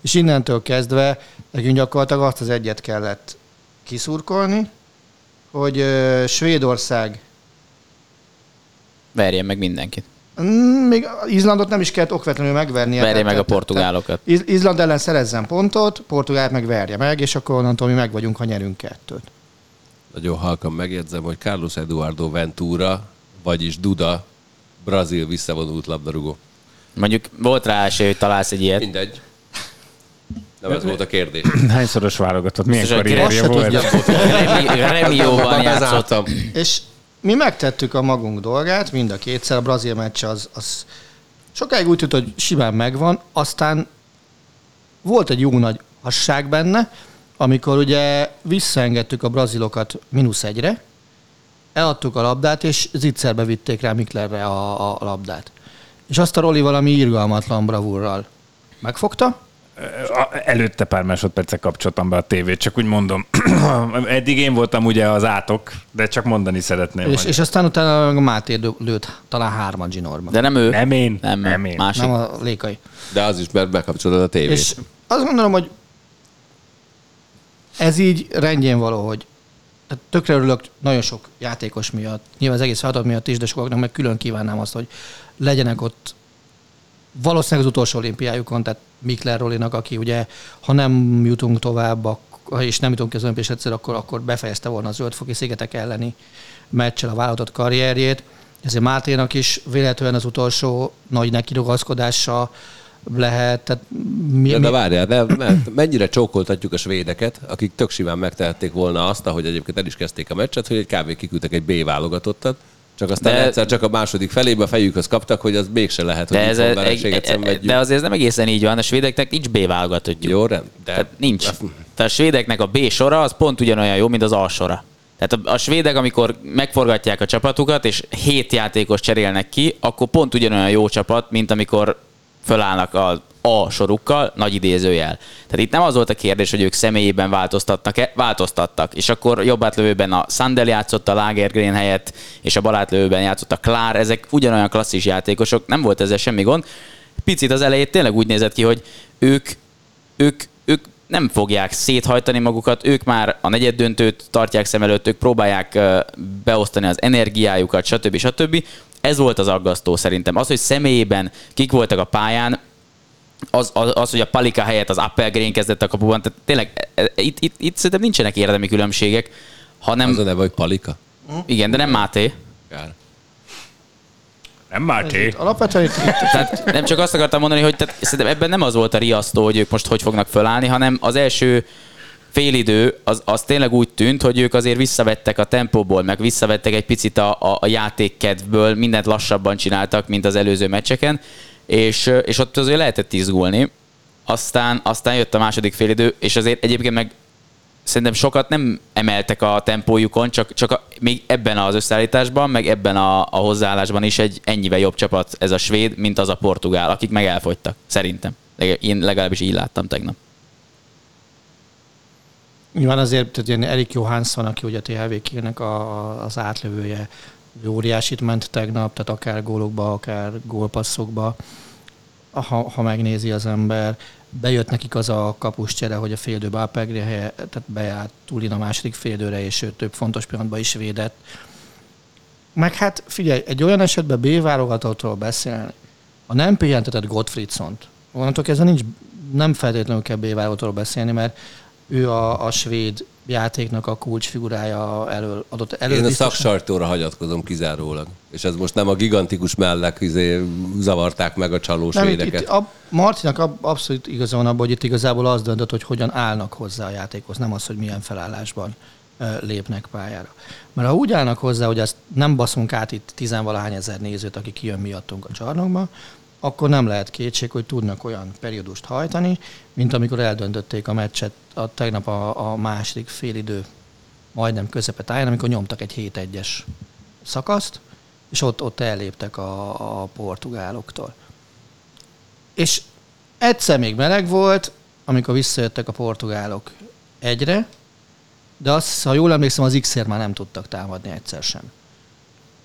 és innentől kezdve nekünk gyakorlatilag azt az egyet kellett kiszurkolni, hogy Svédország Verjen meg mindenkit. Mm, Még Izlandot nem is kellett okvetlenül megvernie. Verje meg a portugálokat. Izland ellen szerezzen pontot, Portugált meg verje meg, és akkor onnantól mi meg vagyunk, ha nyerünk kettőt. Nagyon halkan megjegyzem, hogy Carlos Eduardo Ventura, vagyis Duda, brazil visszavonult labdarúgó. Mondjuk volt rá esély, hogy találsz egy ilyet. Mindegy. Nem ez volt a kérdés. Hányszoros válogatott? Milyen karrierje volt? tudja. Remi- Remióban játszott. Bezártam. És mi megtettük a magunk dolgát, mind a kétszer. A brazil meccs az, az sokáig úgy tűnt, hogy simán megvan, aztán volt egy jó nagy hasság benne, amikor ugye visszaengedtük a brazilokat mínusz egyre, eladtuk a labdát, és zicserbe vitték rá Miklerre a, a labdát. És azt a Roli valami irgalmatlan bravúrral megfogta, Előtte pár másodpercek kapcsoltam be a tévét, csak úgy mondom. Eddig én voltam ugye az átok, de csak mondani szeretném. és, hogy és aztán utána Máté lő- lőtt talán hárman zsinórba. De nem ő. Nem én, Nem, nem én. Másik. Nem a lékai. De az is, mert bekapcsolod a tévét. És azt gondolom, hogy ez így rendjén való, hogy tehát tökre örülök nagyon sok játékos miatt, nyilván az egész feladat miatt is, de sokaknak meg külön kívánnám azt, hogy legyenek ott valószínűleg az utolsó olimpiájukon, tehát Mikler Rolinak, aki ugye, ha nem jutunk tovább, ak- és nem jutunk ki az olimpiás egyszer, akkor, akkor befejezte volna a zöldfoki szigetek elleni meccsel a vállalatot karrierjét. Ezért Máténak is véletlenül az utolsó nagy nekirugaszkodása lehet. Tehát mi, De, mi, de várjál, de, mert mennyire csókoltatjuk a svédeket, akik tök simán megtehették volna azt, ahogy egyébként el is kezdték a meccset, hogy egy kb. kiküldtek egy B válogatottat, csak aztán De- egyszer csak a második felébe a fejükhöz kaptak, hogy az mégse lehet, hogy De, ez, vereséget szenvedjünk. de azért ez nem egészen így van. A svédeknek nincs B válogatottjuk. Jó, rend. De Tehát nincs. Tehát a svédeknek a B sora az pont ugyanolyan jó, mint az A sora. Tehát a, a svédek, amikor megforgatják a csapatukat, és hét játékos cserélnek ki, akkor pont ugyanolyan jó csapat, mint amikor fölállnak a A sorukkal, nagy idézőjel. Tehát itt nem az volt a kérdés, hogy ők személyében változtatnak-e, változtattak. És akkor jobb átlövőben a Sandel játszott a Lagergren helyett, és a balátlövőben játszott a Klár, ezek ugyanolyan klasszis játékosok, nem volt ezzel semmi gond. Picit az elejét tényleg úgy nézett ki, hogy ők, ők, ők nem fogják széthajtani magukat, ők már a negyed döntőt tartják szem előtt, ők próbálják beosztani az energiájukat, stb. stb. Ez volt az aggasztó szerintem. Az, hogy személyében kik voltak a pályán, az, az, az hogy a Palika helyett az Appelgren kezdett a kapuban, tehát tényleg e, e, itt, itt, itt szerintem nincsenek érdemi különbségek, hanem, az a neve, hogy Palika. igen, de nem Máté. Kár. Nem Máté. Alapvetően itt, itt Tehát nem csak azt akartam mondani, hogy tehát szerintem ebben nem az volt a riasztó, hogy ők most hogy fognak fölállni, hanem az első félidő az, az tényleg úgy tűnt, hogy ők azért visszavettek a tempóból, meg visszavettek egy picit a, a, a játékkedvből, mindent lassabban csináltak, mint az előző meccseken, és, és ott azért lehetett izgulni. Aztán, aztán jött a második félidő, és azért egyébként meg szerintem sokat nem emeltek a tempójukon, csak, csak a, még ebben az összeállításban, meg ebben a, a hozzáállásban is egy ennyivel jobb csapat ez a svéd, mint az a portugál, akik meg elfogytak, szerintem. Én legalábbis így láttam tegnap. Nyilván azért, tehát ilyen Erik Johansson, aki ugye THV nek a, az átlövője, óriásit ment tegnap, tehát akár gólokba, akár gólpasszokba. ha, ha megnézi az ember. Bejött nekik az a kapuscsere, hogy a féldőbe Apegre helye, tehát bejárt Tulin a második féldőre, és ő több fontos pillanatban is védett. Meg hát figyelj, egy olyan esetben B válogatottról beszélni, a nem pihentetett Gottfriedsont, onnantól kezdve nincs, nem feltétlenül kell B válogatottról beszélni, mert ő a, a svéd játéknak a kulcsfigurája elől adott elő. Én a szaksartóra hagyatkozom kizárólag. És ez most nem a gigantikus mellek izé, zavarták meg a csalós nem, védeket. Itt, itt a Martinak abszolút igaza van abban, hogy itt igazából az döntött, hogy hogyan állnak hozzá a játékhoz, nem az, hogy milyen felállásban lépnek pályára. Mert ha úgy állnak hozzá, hogy ezt nem baszunk át itt tizenvalahány ezer nézőt, aki kijön miattunk a csarnokba, akkor nem lehet kétség, hogy tudnak olyan periódust hajtani, mint amikor eldöntötték a meccset a tegnap a, a második félidő majdnem közepet álljon, amikor nyomtak egy 7-1-es szakaszt, és ott, ott elléptek a, a portugáloktól. És egyszer még meleg volt, amikor visszajöttek a portugálok egyre, de azt, ha jól emlékszem, az x már nem tudtak támadni egyszer sem.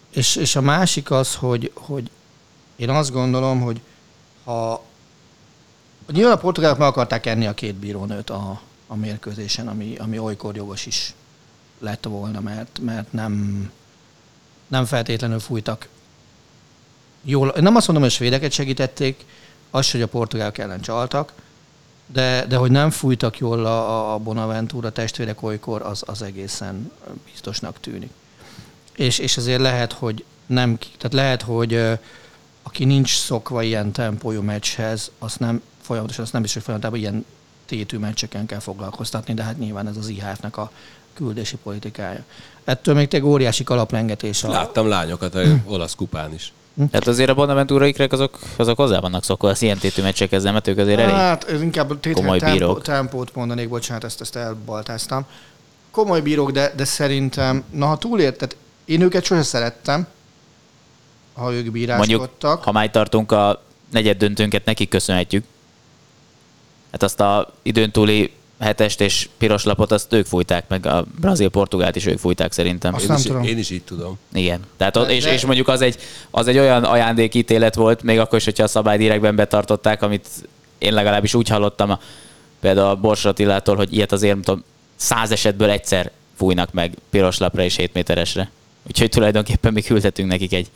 És, és a másik az, hogy, hogy én azt gondolom, hogy ha nyilván a portugálok meg akarták enni a két bírónőt a, a mérkőzésen, ami, ami olykor jogos is lett volna, mert, mert nem, nem feltétlenül fújtak jól. Nem azt mondom, hogy a svédeket segítették, az, hogy a portugálok ellen csaltak, de, de hogy nem fújtak jól a, a Bonaventura testvérek olykor, az, az egészen biztosnak tűnik. És, és azért lehet, hogy nem, tehát lehet, hogy aki nincs szokva ilyen tempójú meccshez, azt nem folyamatosan, azt nem is, hogy folyamatosan ilyen tétű meccseken kell foglalkoztatni, de hát nyilván ez az IHF-nek a küldési politikája. Ettől még egy óriási kalaprengetés. A... Láttam lányokat a olasz kupán is. Hm? Hát azért a Bonaventura ikrek azok, azok hozzá vannak szokva az ilyen tétű meccsekhez, nem? Hát ők azért elég Hát ez inkább komoly tempó, bírók. tempót mondanék, bocsánat, ezt, ezt elbaltáztam. Komoly bírók, de, de szerintem, na ha túlérted, én őket sosem szerettem, ha ők bíráskodtak. Mondjuk, ha már tartunk, a negyed döntőnket nekik köszönhetjük. Hát azt a időn túli hetest és piros lapot, azt ők fújták meg, a brazil-portugált is ők fújták szerintem. Azt én, is, tudom. én is így tudom. Igen. Tehát de, és, de... és, mondjuk az egy, az egy olyan ajándékítélet volt, még akkor is, hogyha a szabály direktben betartották, amit én legalábbis úgy hallottam, a, például a Bors Attilától, hogy ilyet azért, nem tudom, száz esetből egyszer fújnak meg piros lapra és 7 méteresre. Úgyhogy tulajdonképpen mi küldhetünk nekik egy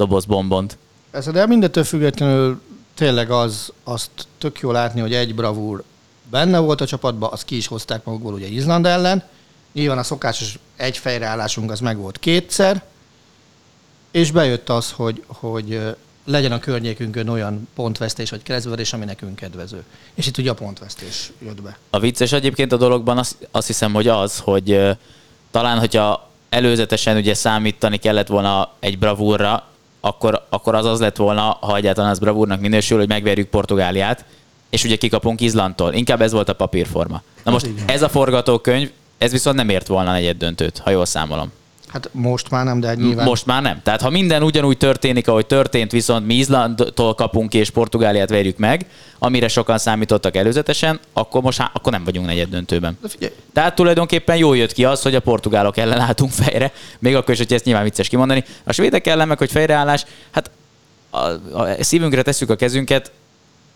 doboz bombont. Ez, de mindettől függetlenül tényleg az, azt tök jó látni, hogy egy bravúr benne volt a csapatban, azt ki is hozták magukból ugye Izland ellen. Nyilván a szokásos egy fejreállásunk az meg volt kétszer, és bejött az, hogy, hogy legyen a környékünkön olyan pontvesztés vagy keresztverés, ami nekünk kedvező. És itt ugye a pontvesztés jött be. A vicces egyébként a dologban azt, azt hiszem, hogy az, hogy talán, hogyha előzetesen ugye számítani kellett volna egy bravúrra, akkor, akkor az az lett volna, ha egyáltalán az bravúrnak minősül, hogy megverjük Portugáliát, és ugye kikapunk Izlandtól. Inkább ez volt a papírforma. Na most ez a forgatókönyv, ez viszont nem ért volna negyed döntőt, ha jól számolom. Hát most már nem, de nyilván... Most már nem. Tehát ha minden ugyanúgy történik, ahogy történt, viszont mi Izlandtól kapunk és Portugáliát verjük meg, amire sokan számítottak előzetesen, akkor most há- akkor nem vagyunk negyed döntőben. Tehát tulajdonképpen jól jött ki az, hogy a portugálok ellen álltunk fejre, még akkor is, hogy ezt nyilván vicces kimondani. A svédek ellen meg, hogy fejreállás, hát a, a szívünkre tesszük a kezünket,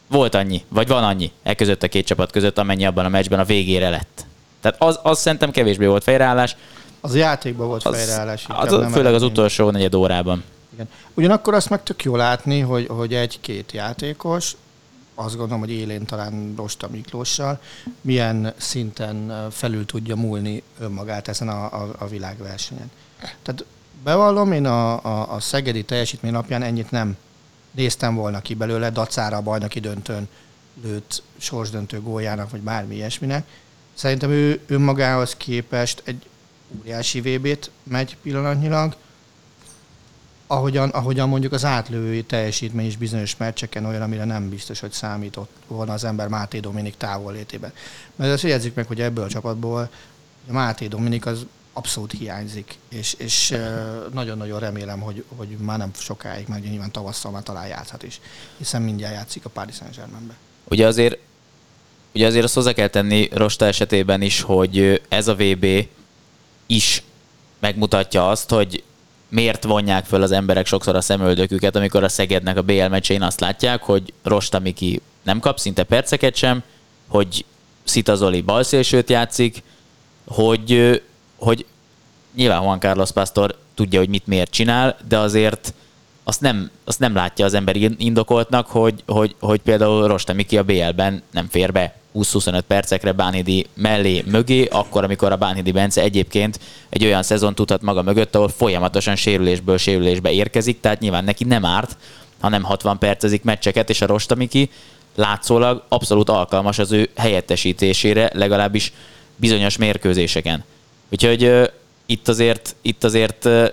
volt annyi, vagy van annyi e között a két csapat között, amennyi abban a meccsben a végére lett. Tehát az, az szerintem kevésbé volt fejreállás. Az játékban volt az, fejreállás. Az, az főleg az utolsó negyed órában. Igen. Ugyanakkor azt meg tök jó látni, hogy, hogy egy-két játékos, azt gondolom, hogy élén talán Rosta Miklóssal, milyen szinten felül tudja múlni önmagát ezen a, a, a világversenyen. Tehát bevallom, én a, a, a Szegedi teljesítmény napján ennyit nem néztem volna ki belőle, dacára a bajnoki döntőn lőtt sorsdöntő góljának, vagy bármi ilyesminek. Szerintem ő önmagához képest egy óriási VB-t megy pillanatnyilag, ahogyan, ahogyan mondjuk az átlői teljesítmény is bizonyos meccseken olyan, amire nem biztos, hogy számított volna az ember Máté Dominik távollétében. Mert azt jegyezzük meg, hogy ebből a csapatból a Máté Dominik az abszolút hiányzik, és, és nagyon-nagyon remélem, hogy, hogy már nem sokáig, mert nyilván tavasszal már talán játszhat is, hiszen mindjárt játszik a Paris Saint-Germainbe. Ugye azért, ugye azért azt hozzá kell tenni Rosta esetében is, hogy ez a VB is megmutatja azt, hogy miért vonják föl az emberek sokszor a szemöldöküket, amikor a Szegednek a BL meccsén azt látják, hogy Rosta Miki nem kap szinte perceket sem, hogy Szita Zoli balszélsőt játszik, hogy, hogy nyilván Juan Carlos Pastor tudja, hogy mit miért csinál, de azért azt nem, azt nem látja az ember indokoltnak, hogy, hogy, hogy például Rostemiki a BL-ben nem fér be 20-25 percekre Bánhidi mellé, mögé, akkor, amikor a Bánhidi Bence egyébként egy olyan szezon tudhat maga mögött, ahol folyamatosan sérülésből sérülésbe érkezik, tehát nyilván neki nem árt, hanem 60 percezik meccseket, és a Rostamiki látszólag abszolút alkalmas az ő helyettesítésére, legalábbis bizonyos mérkőzéseken. Úgyhogy uh, itt azért, itt azért uh,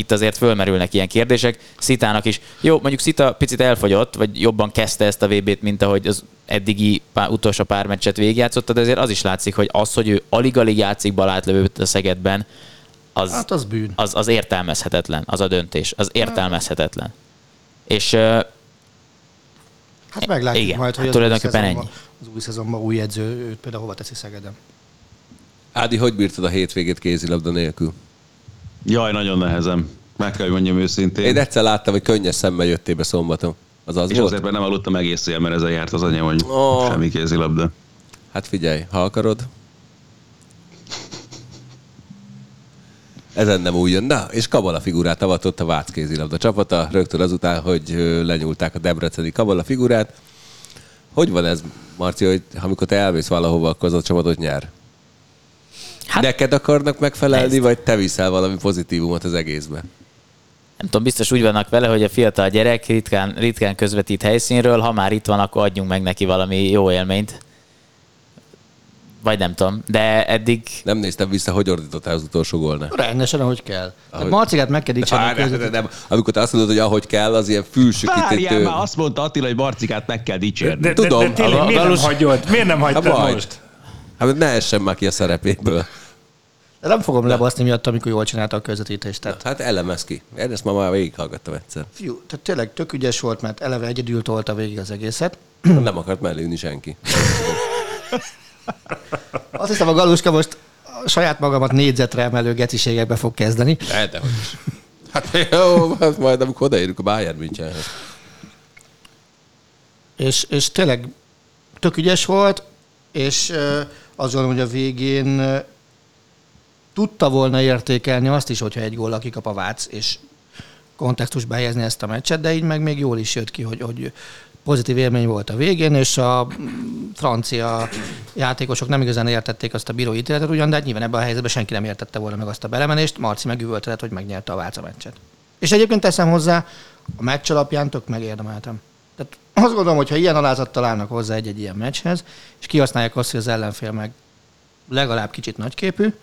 itt azért fölmerülnek ilyen kérdések. Szitának is. Jó, mondjuk Szita picit elfogyott, vagy jobban kezdte ezt a VB-t, mint ahogy az eddigi pár, utolsó pár meccset végigjátszotta, de azért az is látszik, hogy az, hogy ő alig-alig játszik balátlövőt a Szegedben, az, hát az, bűn. Az, az értelmezhetetlen, az a döntés. Az értelmezhetetlen. És Hát meglátjuk igen, majd, hogy hát az, tulajdonképpen ennyi. az új szezonban új edző, őt például hova teszi Szegeden. Ádi, hogy bírtad a hétvégét kézilabda nélkül? Jaj, nagyon nehezem. Meg kell, hogy mondjam őszintén. Én egyszer láttam, hogy könnyes szemmel jöttél be szombaton. Az az és volt? azért, mert nem aludtam egész éjjel, mert ezzel járt az anyám, hogy Oh. semmi kézilabda. Hát figyelj, ha akarod. Ezen nem úgy jön. Na, és kabala figurát avatott a Vác kézilabda csapata, rögtön azután, hogy lenyúlták a debreceni kabala figurát. Hogy van ez, Marci, hogy amikor te elmész valahova, akkor az a csapatot nyer? Hát, Hát- Neked akarnak megfelelni, Ezt. vagy te viszel valami pozitívumot az egészbe? nem tudom, biztos úgy vannak vele, hogy a fiatal gyerek ritkán, ritkán közvetít helyszínről, ha már itt van, akkor adjunk meg neki valami jó élményt. Vagy nem tudom, de eddig Nem néztem vissza, hogy ordítottál az utolsó gólnál. Rendesen, ahogy kell. Ahogy- Tehát Marcikát meg kell dicsérni. De közvetít- nem. Amikor te azt mondod, hogy ahogy kell, az ilyen fülsükítő. Várjál már, azt mondta Attila, hogy Barcikát meg kell dicsérni. De, Tudom, de, de tényleg miért valós- nem hagyod? Miért nem hagytad most? Hát ne essen már ki a szerepéből. De nem fogom lebaszni miatt, amikor jól csinálta a közvetítést. Tehát, Hát elemez ki. Én ezt ma már végighallgattam egyszer. fiú, tehát tényleg tök ügyes volt, mert eleve egyedül tolta végig az egészet. Nem akart mellé ülni senki. Azt hiszem, a Galuska most a saját magamat négyzetre emelő geciségekbe fog kezdeni. De, de hogy is. Hát jó, hát majd amikor odaérünk a Bayern Münchenhez. És, és tényleg tök ügyes volt, és azt gondolom, hogy a végén tudta volna értékelni azt is, hogyha egy góllal kikap a Vác, és kontextusba helyezni ezt a meccset, de így meg még jól is jött ki, hogy, hogy pozitív élmény volt a végén, és a francia játékosok nem igazán értették azt a bírói ítéletet ugyan, de hát nyilván ebben a helyzetben senki nem értette volna meg azt a belemenést, Marci megüvöltett, hogy megnyerte a Váca meccset. És egyébként teszem hozzá, a meccs alapján tök megérdemeltem. Tehát azt gondolom, hogy ha ilyen alázattal állnak hozzá egy-egy ilyen meccshez, és kihasználják azt, hogy az ellenfél meg legalább kicsit nagyképű,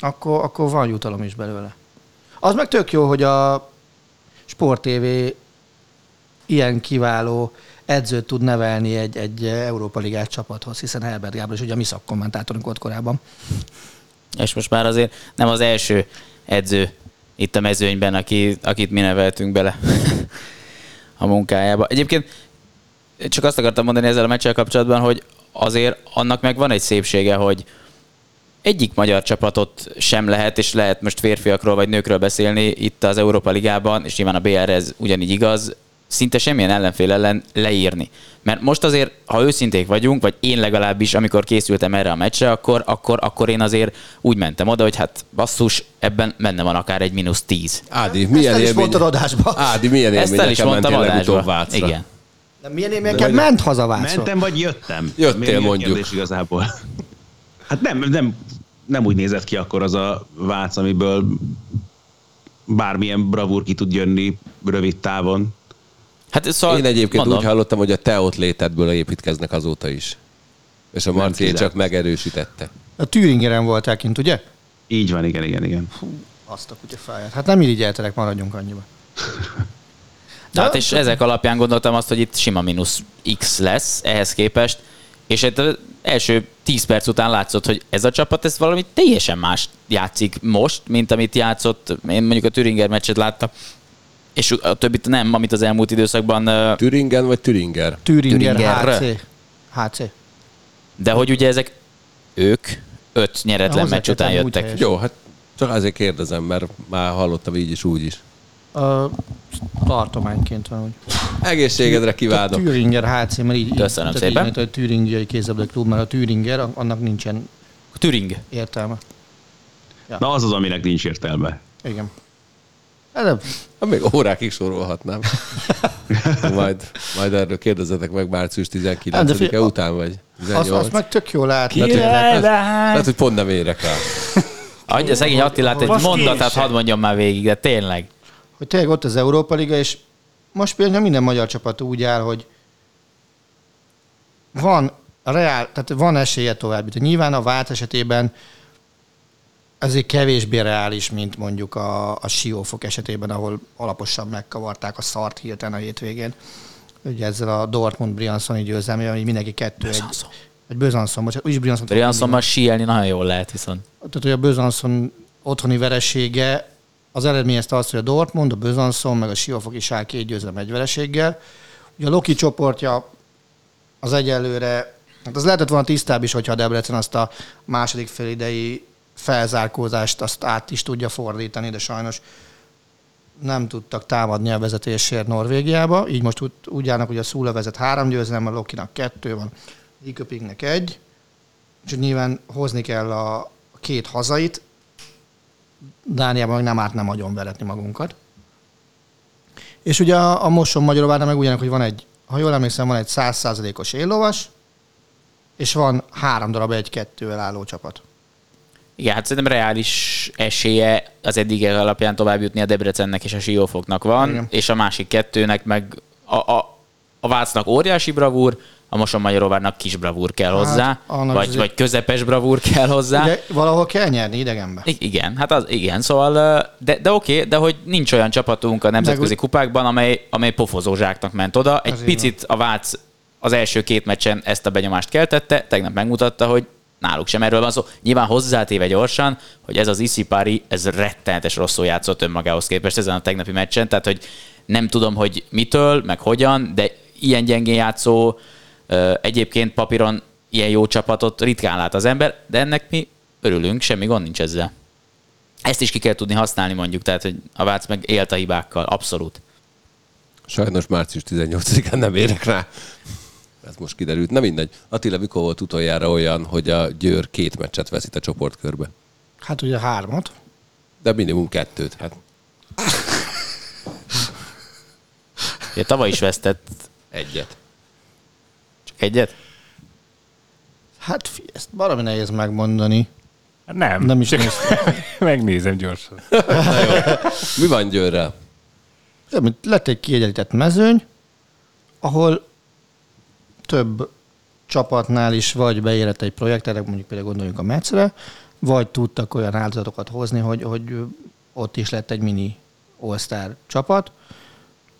akkor, akkor van jutalom is belőle. Az meg tök jó, hogy a Sport TV ilyen kiváló edzőt tud nevelni egy, egy Európa Ligás csapathoz, hiszen Herbert Gábor is ugye a mi szakkommentátorunk volt korábban. És most már azért nem az első edző itt a mezőnyben, aki, akit mi neveltünk bele a munkájába. Egyébként csak azt akartam mondani ezzel a meccsel kapcsolatban, hogy azért annak meg van egy szépsége, hogy egyik magyar csapatot sem lehet, és lehet most férfiakról vagy nőkről beszélni itt az Európa Ligában, és nyilván a BR ez ugyanígy igaz, szinte semmilyen ellenfél ellen leírni. Mert most azért, ha őszinték vagyunk, vagy én legalábbis, amikor készültem erre a meccsre, akkor, akkor, akkor én azért úgy mentem oda, hogy hát basszus, ebben benne van akár egy mínusz tíz. Ádi, Ezt milyen el is élmény... mondtad adásba. Ádi, milyen Ezt el is mondtam adásba. Igen. De milyen élményekkel ment haza Vácra? Mentem vagy jöttem? Jöttél, mondjuk. Kérdés igazából. Hát nem, nem, nem úgy nézett ki akkor az a Vác, amiből bármilyen bravúr ki tud jönni rövid távon. Hát szóval Én egyébként mondom, úgy hallottam, hogy a te ott létedből építkeznek azóta is. És a Marci csak megerősítette. A Thüringeren voltál kint, ugye? Így van, igen, igen, igen. Azt a kutya fáját. Hát nem irigyeltelek, maradjunk annyiba. Tehát és ezek alapján gondoltam azt, hogy itt sima mínusz X lesz ehhez képest, és egy az első 10 perc után látszott, hogy ez a csapat ez valami teljesen más játszik most, mint amit játszott. Én mondjuk a Thüringer meccset láttam, és a többit nem, amit az elmúlt időszakban, Türingen vagy Türinger? Thüringer, Thüringer. HC. HC. de hogy ugye ezek ők öt nyeretlen meccs után jöttek. Jó, hát Csak azért kérdezem, mert már hallottam így is, úgy is. A tartományként van, hogy Egészségedre a kívánok. Thüringer HC, mert így, Köszönöm tehát szépen. Így, a Thüringiai kézabda klub, mert a Thüringer, annak nincsen Turing. értelme. Na az az, aminek nincs értelme. Igen. Ez a- Hát Még órákig sorolhatnám. majd, majd erről kérdezzetek meg március Hát, de 19-e figyelj, után, vagy Azt, 18. azt meg tök jól. Király Lehet, hogy pont nem érek rá. Adja szegény Attilát egy Azt mondatát, hadd mondjam már végig, de tényleg. Hogy tényleg ott az Európa Liga, és most például minden magyar csapat úgy áll, hogy van reál, tehát van esélye tovább. Nyilván a vált esetében ezért kevésbé reális, mint mondjuk a, a siófok esetében, ahol alaposan megkavarták a szart hirtelen a hétvégén. Ugye ezzel a Dortmund Brianszoni győzelmével, hogy mindenki kettő egy, Besançon. egy Bözanszon, bocsánat, úgyis Brianszon. Briansonban síelni nagyon jól lehet viszont. Tehát, hogy a Bözanszon otthoni veresége az eredményezte azt, hogy a Dortmund, a Bözanszon, meg a Siófok is áll két győzelem egy. Ugye a Loki csoportja az egyelőre, hát az lehetett volna tisztább is, hogyha a Debrecen azt a második félidei felzárkózást azt át is tudja fordítani, de sajnos nem tudtak támadni a vezetésért Norvégiába. Így most úgy, úgy állnak, hogy a Szula vezet három győzelem, a Lokinak kettő van, Liköpingnek egy, és nyilván hozni kell a két hazait, Dániában meg nem árt nem nagyon veretni magunkat. És ugye a, a Moson Magyaróvárnál meg ugyanak, hogy van egy, ha jól emlékszem, van egy százszázalékos éllovas, és van három darab egy-kettővel álló csapat. Igen, hát szerintem reális esélye az eddigek alapján tovább jutni a Debrecennek és a Siófoknak van, Igen. és a másik kettőnek meg a, a, a Vácnak óriási bravúr, a Moson Magyaróvárnak kis bravúr kell Hát, hozzá, vagy, azért- vagy közepes bravúr kell hozzá. Ugye valahol kell nyerni idegenbe. I- Igen, hát az, igen, szóval, de, de oké, de hogy nincs olyan csapatunk a nemzetközi úgy- kupákban, amely, amely pofozó zsáknak ment oda. Egy így picit a Vác az első két meccsen ezt a benyomást keltette, tegnap megmutatta, hogy náluk sem erről van szó. Nyilván hozzátéve gyorsan, hogy ez az Isipari, ez rettenetes rosszul játszott önmagához képest ezen a tegnapi meccsen, tehát hogy nem tudom, hogy mitől, meg hogyan, de ilyen gyengén játszó, egyébként papíron ilyen jó csapatot ritkán lát az ember, de ennek mi örülünk, semmi gond nincs ezzel. Ezt is ki kell tudni használni mondjuk, tehát hogy a Vác meg élt a hibákkal, abszolút. Sajnos március 18-án nem érek rá. Ez most kiderült. Na mindegy. Attila, mikor volt utoljára olyan, hogy a Győr két meccset veszít a csoportkörbe? Hát ugye hármat. De minimum kettőt. Hát Ugye tavaly is vesztett egyet. Egyet. Hát ezt valami nehéz megmondani. Hát Nem. Nem is néztem. megnézem gyorsan. Mi van Győrrel? Lett egy kiegyenlített mezőny, ahol több csapatnál is vagy beérett egy projekt, erre mondjuk például gondoljunk a Metzre, vagy tudtak olyan áldozatokat hozni, hogy, hogy ott is lett egy mini all csapat.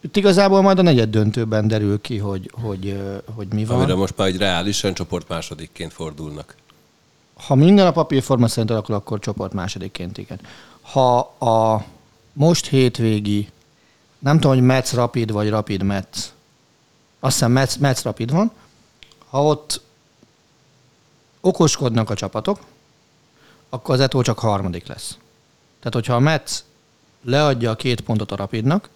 Itt igazából majd a negyed döntőben derül ki, hogy, hogy, hogy mi van. Amire most már egy reálisan csoport másodikként fordulnak. Ha minden a papírforma szerint alakul, akkor csoport másodikként, igen. Ha a most hétvégi, nem tudom, hogy Metz Rapid vagy Rapid Metz, azt hiszem Metz, Metz Rapid van, ha ott okoskodnak a csapatok, akkor az Eto csak harmadik lesz. Tehát, hogyha a Metz leadja a két pontot a Rapidnak,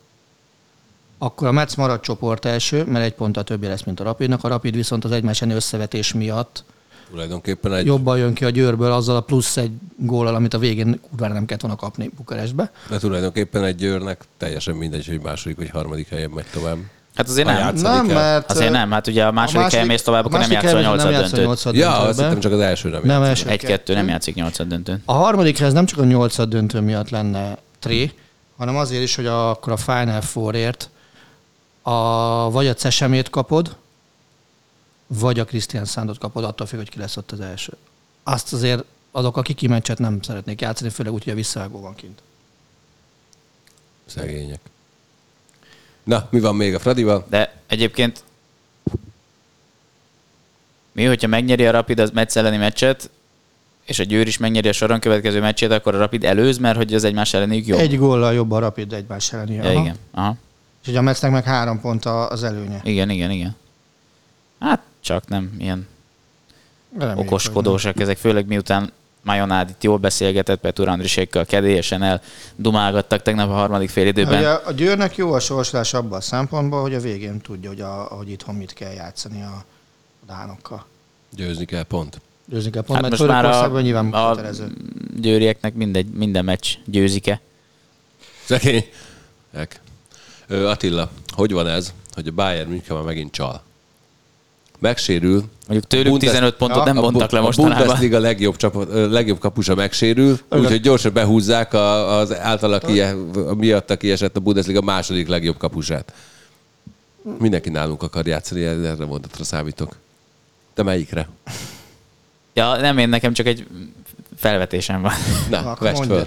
akkor a Metz marad csoport első, mert egy ponttal többi lesz, mint a Rapidnak. A Rapid viszont az egymásen összevetés miatt Tulajdonképpen egy, jobban jön ki a Győrből azzal a plusz egy góllal, amit a végén kurvára nem kellett volna kapni Bukarestbe. de tulajdonképpen egy Győrnek teljesen mindegy, hogy második vagy harmadik helyen megy tovább. Hát azért nem. Nem, mert... Azért nem, hát ugye a második, helyen mész tovább, akkor nem második játszol a nyolcad a döntőt. nyolcad Ja, azt hittem csak az első nem. Nem első. Egy-kettő nem játszik nyolcad döntőn. A harmadikhez nem csak a nyolcad döntő miatt lenne tré, hanem azért is, hogy a, akkor a Final Fourért a, vagy a Cesemét kapod, vagy a Christian Sandot kapod, attól függ, hogy ki lesz ott az első. Azt azért azok, akik kimeccset nem szeretnék játszani, főleg úgy, hogy a visszavágó van kint. Szegények. Na, mi van még a Fradival? De egyébként mi, hogyha megnyeri a Rapid az Metsz elleni meccset, és a Győr is megnyeri a soron következő meccsét, akkor a Rapid előz, mert hogy az egymás elleniük jó. Egy góllal jobb a Rapid egymás elleni. Ja, Aha. igen. Aha. És ugye a Metsznek meg három pont a- az előnye. Igen, igen, igen. Hát csak nem ilyen Reméljük, okoskodósak ezek, főleg miután Majonád itt jól beszélgetett, Petur Andrisékkal kedélyesen el dumálgattak tegnap a harmadik fél időben. Ugye a Győrnek jó a sorsolás abban a szempontból, hogy a végén tudja, hogy, a, hogy itthon mit kell játszani a dánokkal. Győzni kell, pont. Győzni kell pont, Hát mert most már a, nyilván a kötelező. győrieknek mindegy, minden meccs győzike. Szegények. Ö, Attila, hogy van ez, hogy a Bayern München már megint csal? Megsérül. Mondjuk tőlük Bundes- 15 pontot nem a vontak le A mostanában. Bundesliga legjobb, csapat, legjobb kapusa megsérül, úgyhogy gyorsan behúzzák a, az általa kie, miatta kiesett a Bundesliga második legjobb kapusát. Mindenki nálunk akar játszani, erre mondatra számítok. De melyikre? Ja, nem én, nekem csak egy felvetésem van. Na, akkor vest föl.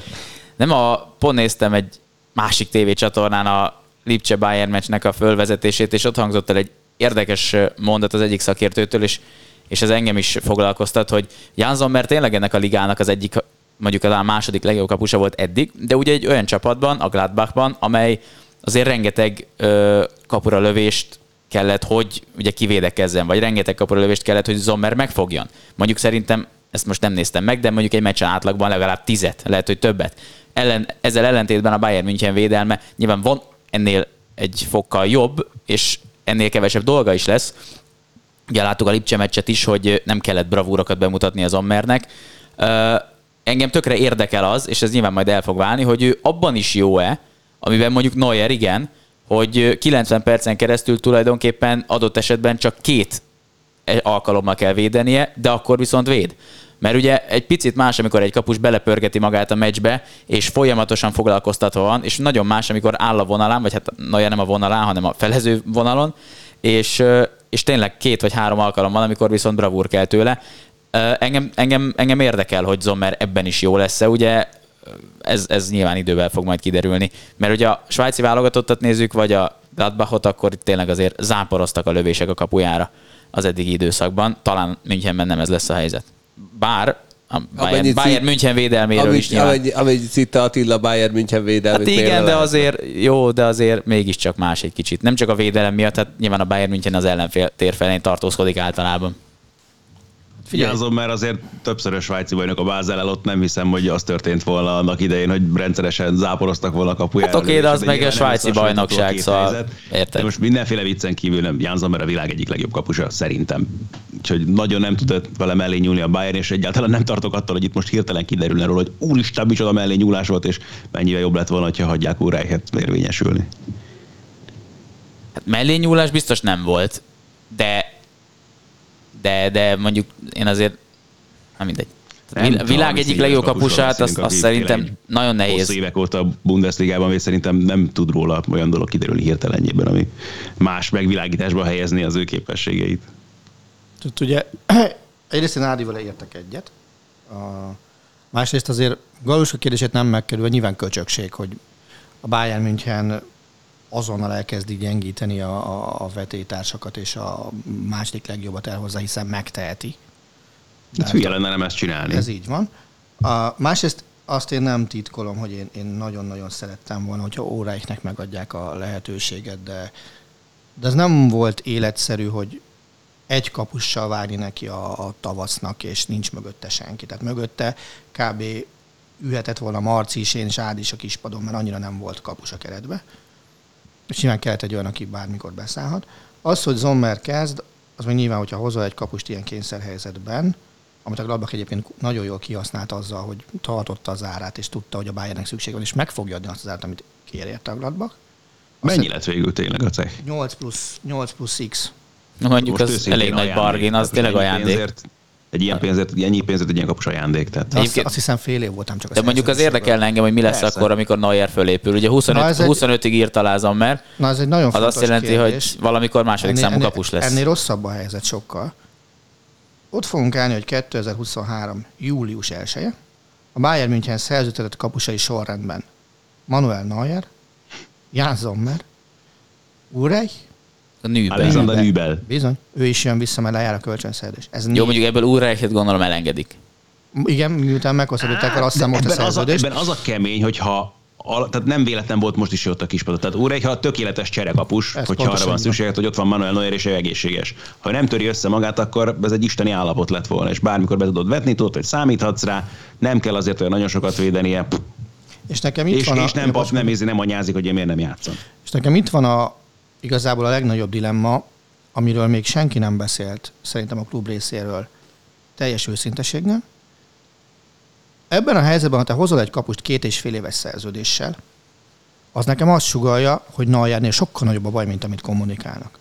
Nem a, pont néztem egy másik tévécsatornán a Lipcse Bayern meccsnek a fölvezetését, és ott hangzott el egy érdekes mondat az egyik szakértőtől, és, és ez engem is foglalkoztat, hogy Jan Sommer tényleg ennek a ligának az egyik, mondjuk a második legjobb kapusa volt eddig, de ugye egy olyan csapatban, a Gladbachban, amely azért rengeteg ö, kapura lövést kellett, hogy ugye kivédekezzen, vagy rengeteg kapura lövést kellett, hogy Sommer megfogjon. Mondjuk szerintem, ezt most nem néztem meg, de mondjuk egy meccsen átlagban legalább tizet, lehet, hogy többet. Ellen, ezzel ellentétben a Bayern München védelme nyilván van ennél egy fokkal jobb, és ennél kevesebb dolga is lesz. Ugye láttuk a Lipcse meccset is, hogy nem kellett bravúrokat bemutatni az Ammernek. Engem tökre érdekel az, és ez nyilván majd el fog válni, hogy ő abban is jó-e, amiben mondjuk Neuer igen, hogy 90 percen keresztül tulajdonképpen adott esetben csak két alkalommal kell védenie, de akkor viszont véd. Mert ugye egy picit más, amikor egy kapus belepörgeti magát a meccsbe, és folyamatosan foglalkoztatva van, és nagyon más, amikor áll a vonalán, vagy hát Neuer nem a vonalán, hanem a felező vonalon, és, és tényleg két vagy három alkalom van, amikor viszont bravúr kell tőle. Engem, engem, engem érdekel, hogy Zommer ebben is jó lesz-e, ugye ez, ez nyilván idővel fog majd kiderülni. Mert ugye a svájci válogatottat nézzük, vagy a Gladbachot, akkor itt tényleg azért záporoztak a lövések a kapujára az eddigi időszakban. Talán Münchenben nem ez lesz a helyzet. Bár Bayern, Amennyit Bayern München védelméről is Amit, nyilván. amit, amit szitta Attila Bayern München védelmét. Hát igen, de azért jó, de azért mégiscsak más egy kicsit. Nem csak a védelem miatt, hát nyilván a Bayern München az ellenfél tér felén tartózkodik általában. Figyelzom, mert azért többszörös svájci bajnok a Bázel ott nem hiszem, hogy az történt volna annak idején, hogy rendszeresen záporoztak volna a kapujára. Hát oké, de az meg a svájci bajnokság, szóval érted. De most mindenféle viccen kívül nem, Jan Sommer a világ egyik legjobb kapusa, szerintem. Úgyhogy nagyon nem tudott vele mellé nyúlni a Bayern, és egyáltalán nem tartok attól, hogy itt most hirtelen kiderülne róla, hogy úristen, micsoda mellé nyúlás volt, és mennyivel jobb lett volna, ha hagyják Úrájhet érvényesülni. Hát mellényúlás biztos nem volt, de de, de mondjuk én azért, nem mindegy. Nem A világ egyik legjobb kapusát, azt, azt szerintem nagyon nehéz. Hosszú évek óta a Bundesligában, és szerintem nem tud róla olyan dolog kiderülni hirtelenjében, ami más megvilágításba helyezni az ő képességeit. Tehát ugye egyrészt én Ádival értek egyet, a, másrészt azért Galuska kérdését nem megkerül, nyilván köcsökség, hogy a Bayern München azonnal elkezdi gyengíteni a, a, a vetétársakat, és a második legjobbat elhozza, hiszen megteheti. Hát hülye lenne nem ezt csinálni. Ez így van. A, másrészt azt én nem titkolom, hogy én, én nagyon-nagyon szerettem volna, hogyha óráiknek megadják a lehetőséget, de, de ez nem volt életszerű, hogy egy kapussal várni neki a, a tavasznak, és nincs mögötte senki. Tehát mögötte kb. ühetett volna Marci is, én és Ádi is a kispadon, mert annyira nem volt kapus a keretbe. És nyilván kellett egy olyan, aki bármikor beszállhat. Az, hogy Zommer kezd, az meg nyilván, hogyha hozol egy kapust ilyen kényszerhelyzetben, amit a Gladbach egyébként nagyon jól kihasznált azzal, hogy tartotta az árát, és tudta, hogy a Bayernnek szükség van, és meg fogja adni azt az árat, amit kér érte a Gladbach. Mennyi lett végül tényleg a cech? 8 plusz, 8 plusz X. Mondjuk Most az elég nagy bargain, az tényleg ajándék. Pénzért, egy ilyen pénzért, ennyi pénzért egy ilyen kapus ajándék. Tehát azt, Egyébként- azt hiszem fél év voltam csak a De mondjuk az érdekelne engem, hogy mi lesz Persze. akkor, amikor Neuer fölépül. Ugye 25, Na, ez egy- 25-ig írt alá Sommer, Na, ez egy nagyon az azt jelenti, kérdés. hogy valamikor második számú kapus lesz. Ennél rosszabb a helyzet sokkal. Ott fogunk állni, hogy 2023. július 1 -e. A Bayern München szerződtetett kapusai sorrendben Manuel Neuer, Jan Sommer, Ureich, A nőben. Alexander Nübel. Nübel. bizony, ő is jön vissza, mert lejár a kölcsönszerződés. Ez Jó, mondjuk ebből Ulreichet gondolom elengedik. Igen, miután meghosszabbították vele azt hiszem most a ebben, az a, szerződést. ebben az a kemény, hogyha tehát nem véletlen volt most is ott a kispadot. Tehát Úrejha a tökéletes cserekapus, ez hogyha arra van szükség, hogy ott van Manuel Neuer és ő egészséges. Ha nem töri össze magát, akkor ez egy isteni állapot lett volna, és bármikor be tudod vetni, tudod, hogy számíthatsz rá, nem kell azért olyan nagyon sokat védenie. És nekem itt és, van és a... nem, pap, nem, nem, nem anyázik, hogy én miért nem játszom. És nekem itt van a, igazából a legnagyobb dilemma, amiről még senki nem beszélt, szerintem a klub részéről, teljes őszinteséggel. Ebben a helyzetben, ha te hozol egy kapust két és fél éves szerződéssel, az nekem azt sugalja, hogy Najernél sokkal nagyobb a baj, mint amit kommunikálnak.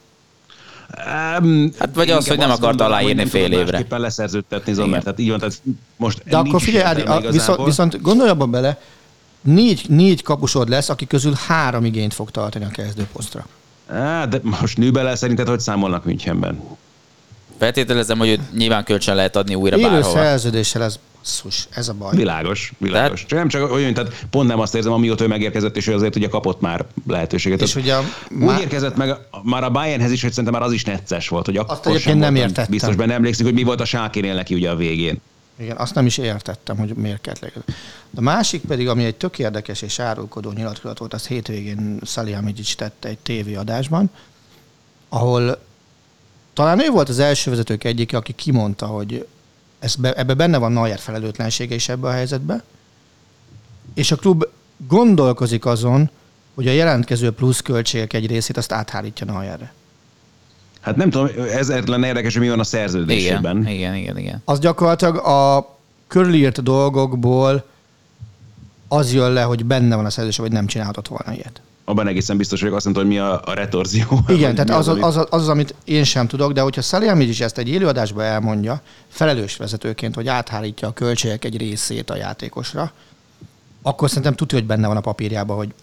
Um, hát vagy az, hogy nem akart aláírni fél évre. Éppen leszerződtetni Zomer, tehát így van, tehát most De akkor figyelj, Ádi, viszont, viszont gondolj abban bele, négy, négy kapusod lesz, aki közül három igényt fog tartani a kezdőposztra. Á, de most Nübele szerinted hogy számolnak Münchenben? Feltételezem, hogy őt nyilván kölcsön lehet adni újra Élő bárhova. szerződéssel ez basszus, ez a baj. Világos, világos. Tehát... Nem csak olyan, tehát pont nem azt érzem, amióta ő megérkezett, és ő azért ugye kapott már lehetőséget. És ugye úgy már... érkezett meg már a Bayernhez is, hogy szerintem már az is necces volt, hogy akkor azt sem nem értettem. Biztos benne emlékszik, hogy mi volt a Sákinél neki ugye a végén. Igen, azt nem is értettem, hogy miért kellett. A másik pedig, ami egy tök érdekes és árulkodó nyilatkozat volt, az hétvégén Salihamidzic tette egy tévéadásban, ahol talán ő volt az első vezetők egyike, aki kimondta, hogy ez be, ebbe benne van Neuer felelőtlensége is ebbe a helyzetbe, és a klub gondolkozik azon, hogy a jelentkező plusz költségek egy részét azt áthárítja Neuerre. Hát nem tudom, ez lenne érdekes, hogy mi van a szerződésében. Igen, igen, igen. igen. Az gyakorlatilag a körülírt dolgokból az jön le, hogy benne van a szerződés, hogy nem csinálhatott volna ilyet. Abban egészen biztos vagyok, azt mondta, hogy mi a, a retorzió. Igen, tehát az az, az, az, az, amit én sem tudok, de hogyha Szaliamid is ezt egy élőadásban elmondja, felelős vezetőként, hogy áthárítja a költségek egy részét a játékosra, akkor szerintem tudja, hogy benne van a papírjában, hogy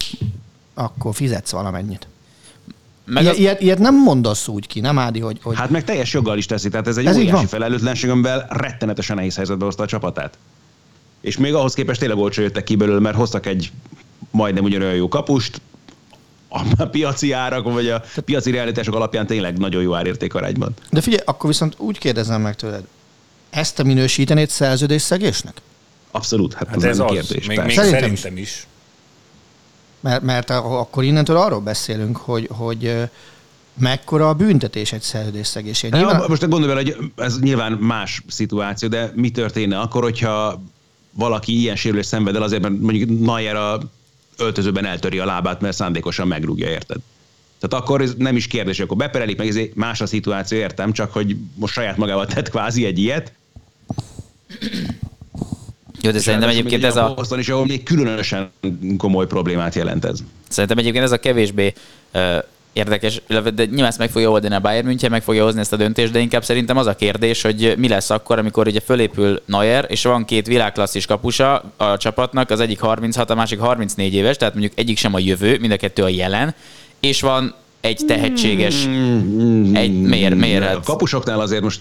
akkor fizetsz valamennyit. Meg ilyet, az... ilyet, ilyet nem mondasz úgy ki, nem Ádi, hogy, hogy... Hát meg teljes joggal is teszi, tehát ez egy ez óriási felelőtlenség, amivel rettenetesen nehéz helyzetbe hozta a csapatát. És még ahhoz képest tényleg olcsó jöttek ki belőle, mert hoztak egy majdnem ugyanolyan jó kapust, a piaci árak, vagy a piaci realitások alapján tényleg nagyon jó árértékarányban. De figyelj, akkor viszont úgy kérdezem meg tőled, ezt a minősítenéd szerződésszegésnek? Abszolút, hát, hát ez, ez az kérdés. Még, még szerintem, szerintem is. Mert, mert akkor innentől arról beszélünk, hogy, hogy mekkora a büntetés egy szerződésszegésért. Nyilván... Most gondolj bele, hogy ez nyilván más szituáció, de mi történne akkor, hogyha valaki ilyen sérülést szenved el azért, mert mondjuk Nayer a öltözőben eltöri a lábát, mert szándékosan megrúgja, érted? Tehát akkor ez nem is kérdés, akkor beperelik meg, ez más a szituáció, értem, csak hogy most saját magával tett kvázi egy ilyet. Jó, de szerintem egyébként ez a... Boston is, ahol még különösen komoly problémát jelent ez. Szerintem egyébként ez a kevésbé uh, érdekes, de nyilván ezt meg fogja oldani a Bayern München, meg fogja hozni ezt a döntést, de inkább szerintem az a kérdés, hogy mi lesz akkor, amikor ugye fölépül Neuer, és van két világklasszis kapusa a csapatnak, az egyik 36, a másik 34 éves, tehát mondjuk egyik sem a jövő, mind a kettő a jelen, és van egy tehetséges, mm, egy, miért, miért? A kapusoknál azért most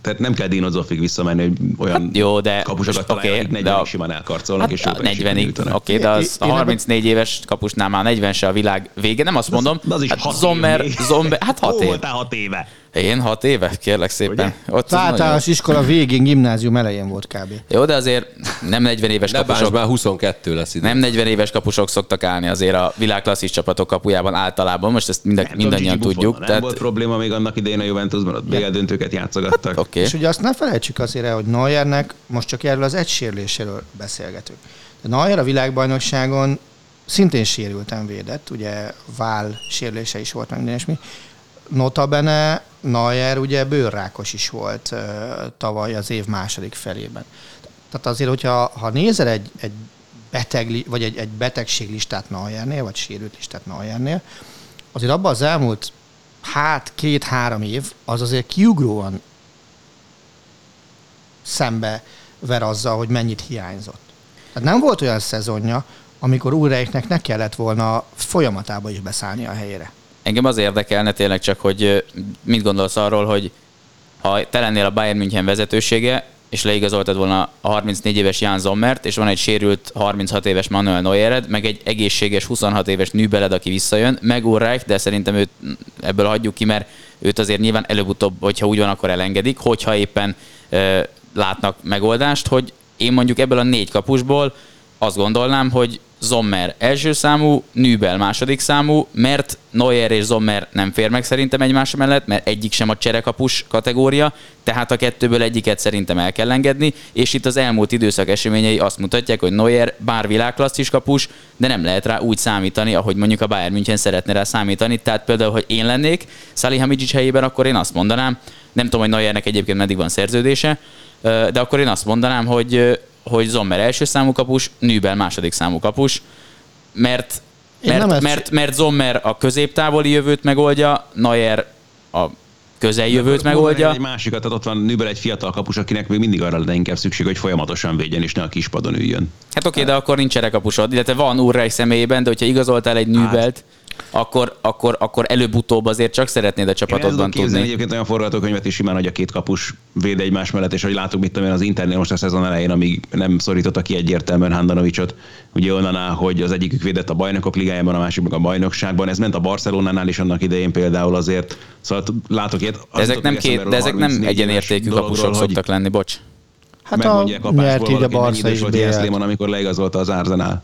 tehát nem kell Dino Zoffig visszamenni, hogy olyan hát jó, de, kapusokat okay, találják, 40 de simán elkarcolnak, hát és 40 Oké, okay, de az a 34 éves kapusnál már 40 se a világ vége, nem azt mondom. De az, is hát Zommer, Zommer, hát 6 év. voltál 6 éve? Én 6 éve, kérlek szépen. Ott általános iskola végén, gimnázium elején volt kb. Jó, de azért nem 40 éves kapusok. már 22 lesz idő. Nem 40 éves kapusok szoktak állni azért a világklasszis csapatok kapujában általában, most ezt mind, mindannyian tudjuk. Nem tehát... volt probléma még annak idején a Juventusban, ott döntőket játszogattak. Hát, okay. És ugye azt ne felejtsük azért el, hogy Neuernek most csak erről az egy sérüléséről beszélgetünk. De Neuer a világbajnokságon szintén sérülten védett, ugye vál sérülése is volt, meg minden mi. Notabene Neuer ugye bőrrákos is volt uh, tavaly az év második felében. Tehát azért, hogyha ha nézel egy, egy beteg, vagy egy, egy betegséglistát Neuernél, vagy sérült listát Neuernél, azért abban az elmúlt hát két-három év az azért kiugróan szembe ver azzal, hogy mennyit hiányzott. Tehát nem volt olyan szezonja, amikor Ulreiknek ne kellett volna folyamatába is beszállni a helyére. Engem az érdekelne tényleg csak, hogy mit gondolsz arról, hogy ha te lennél a Bayern München vezetősége, és leigazoltad volna a 34 éves Jan Zommert, és van egy sérült 36 éves Manuel Neuered, meg egy egészséges 26 éves Nübeled, aki visszajön, meg Ulreich, de szerintem őt ebből hagyjuk ki, mert őt azért nyilván előbb-utóbb, hogyha úgy van, akkor elengedik, hogyha éppen látnak megoldást, hogy én mondjuk ebből a négy kapusból azt gondolnám, hogy Zommer első számú, Nübel második számú, mert Neuer és Zommer nem fér meg szerintem egymás mellett, mert egyik sem a cserekapus kategória, tehát a kettőből egyiket szerintem el kell engedni, és itt az elmúlt időszak eseményei azt mutatják, hogy Neuer bár világklasszis kapus, de nem lehet rá úgy számítani, ahogy mondjuk a Bayern München szeretne rá számítani. Tehát például, hogy én lennék Salihamidzic helyében, akkor én azt mondanám, nem tudom, hogy Neuernek egyébként meddig van szerződése, de akkor én azt mondanám, hogy hogy Zommer első számú kapus, Nübel második számú kapus, mert, mert, mert, mert Zommer a középtávoli jövőt megoldja, Neuer a közeljövőt megoldja. Egy másikat, tehát ott van Nübel egy fiatal kapus, akinek még mindig arra lenne inkább szükség, hogy folyamatosan védjen, és ne a kispadon üljön. Hát oké, de akkor nincs kapusod, illetve van Urreich személyében, de hogyha igazoltál egy Nübelt, hát akkor, akkor, akkor előbb-utóbb azért csak szeretnéd a csapatodban tudni. Én egyébként olyan forgatókönyvet is simán, hogy a két kapus véd egymás mellett, és hogy látunk, mit tudom én, az Internél most a szezon elején, amíg nem szorította ki egyértelműen Handanovicsot, ugye onnan áll, hogy az egyikük védett a bajnokok ligájában, a másik meg a bajnokságban. Ez ment a Barcelonánál is annak idején például azért. Szóval látok ilyet. De ezek nem, két, de ezek nem egyenértékű kapusok hogy... szoktak lenni, bocs. Hát a nyert így a Barca is amikor leigazolta az Arsenal.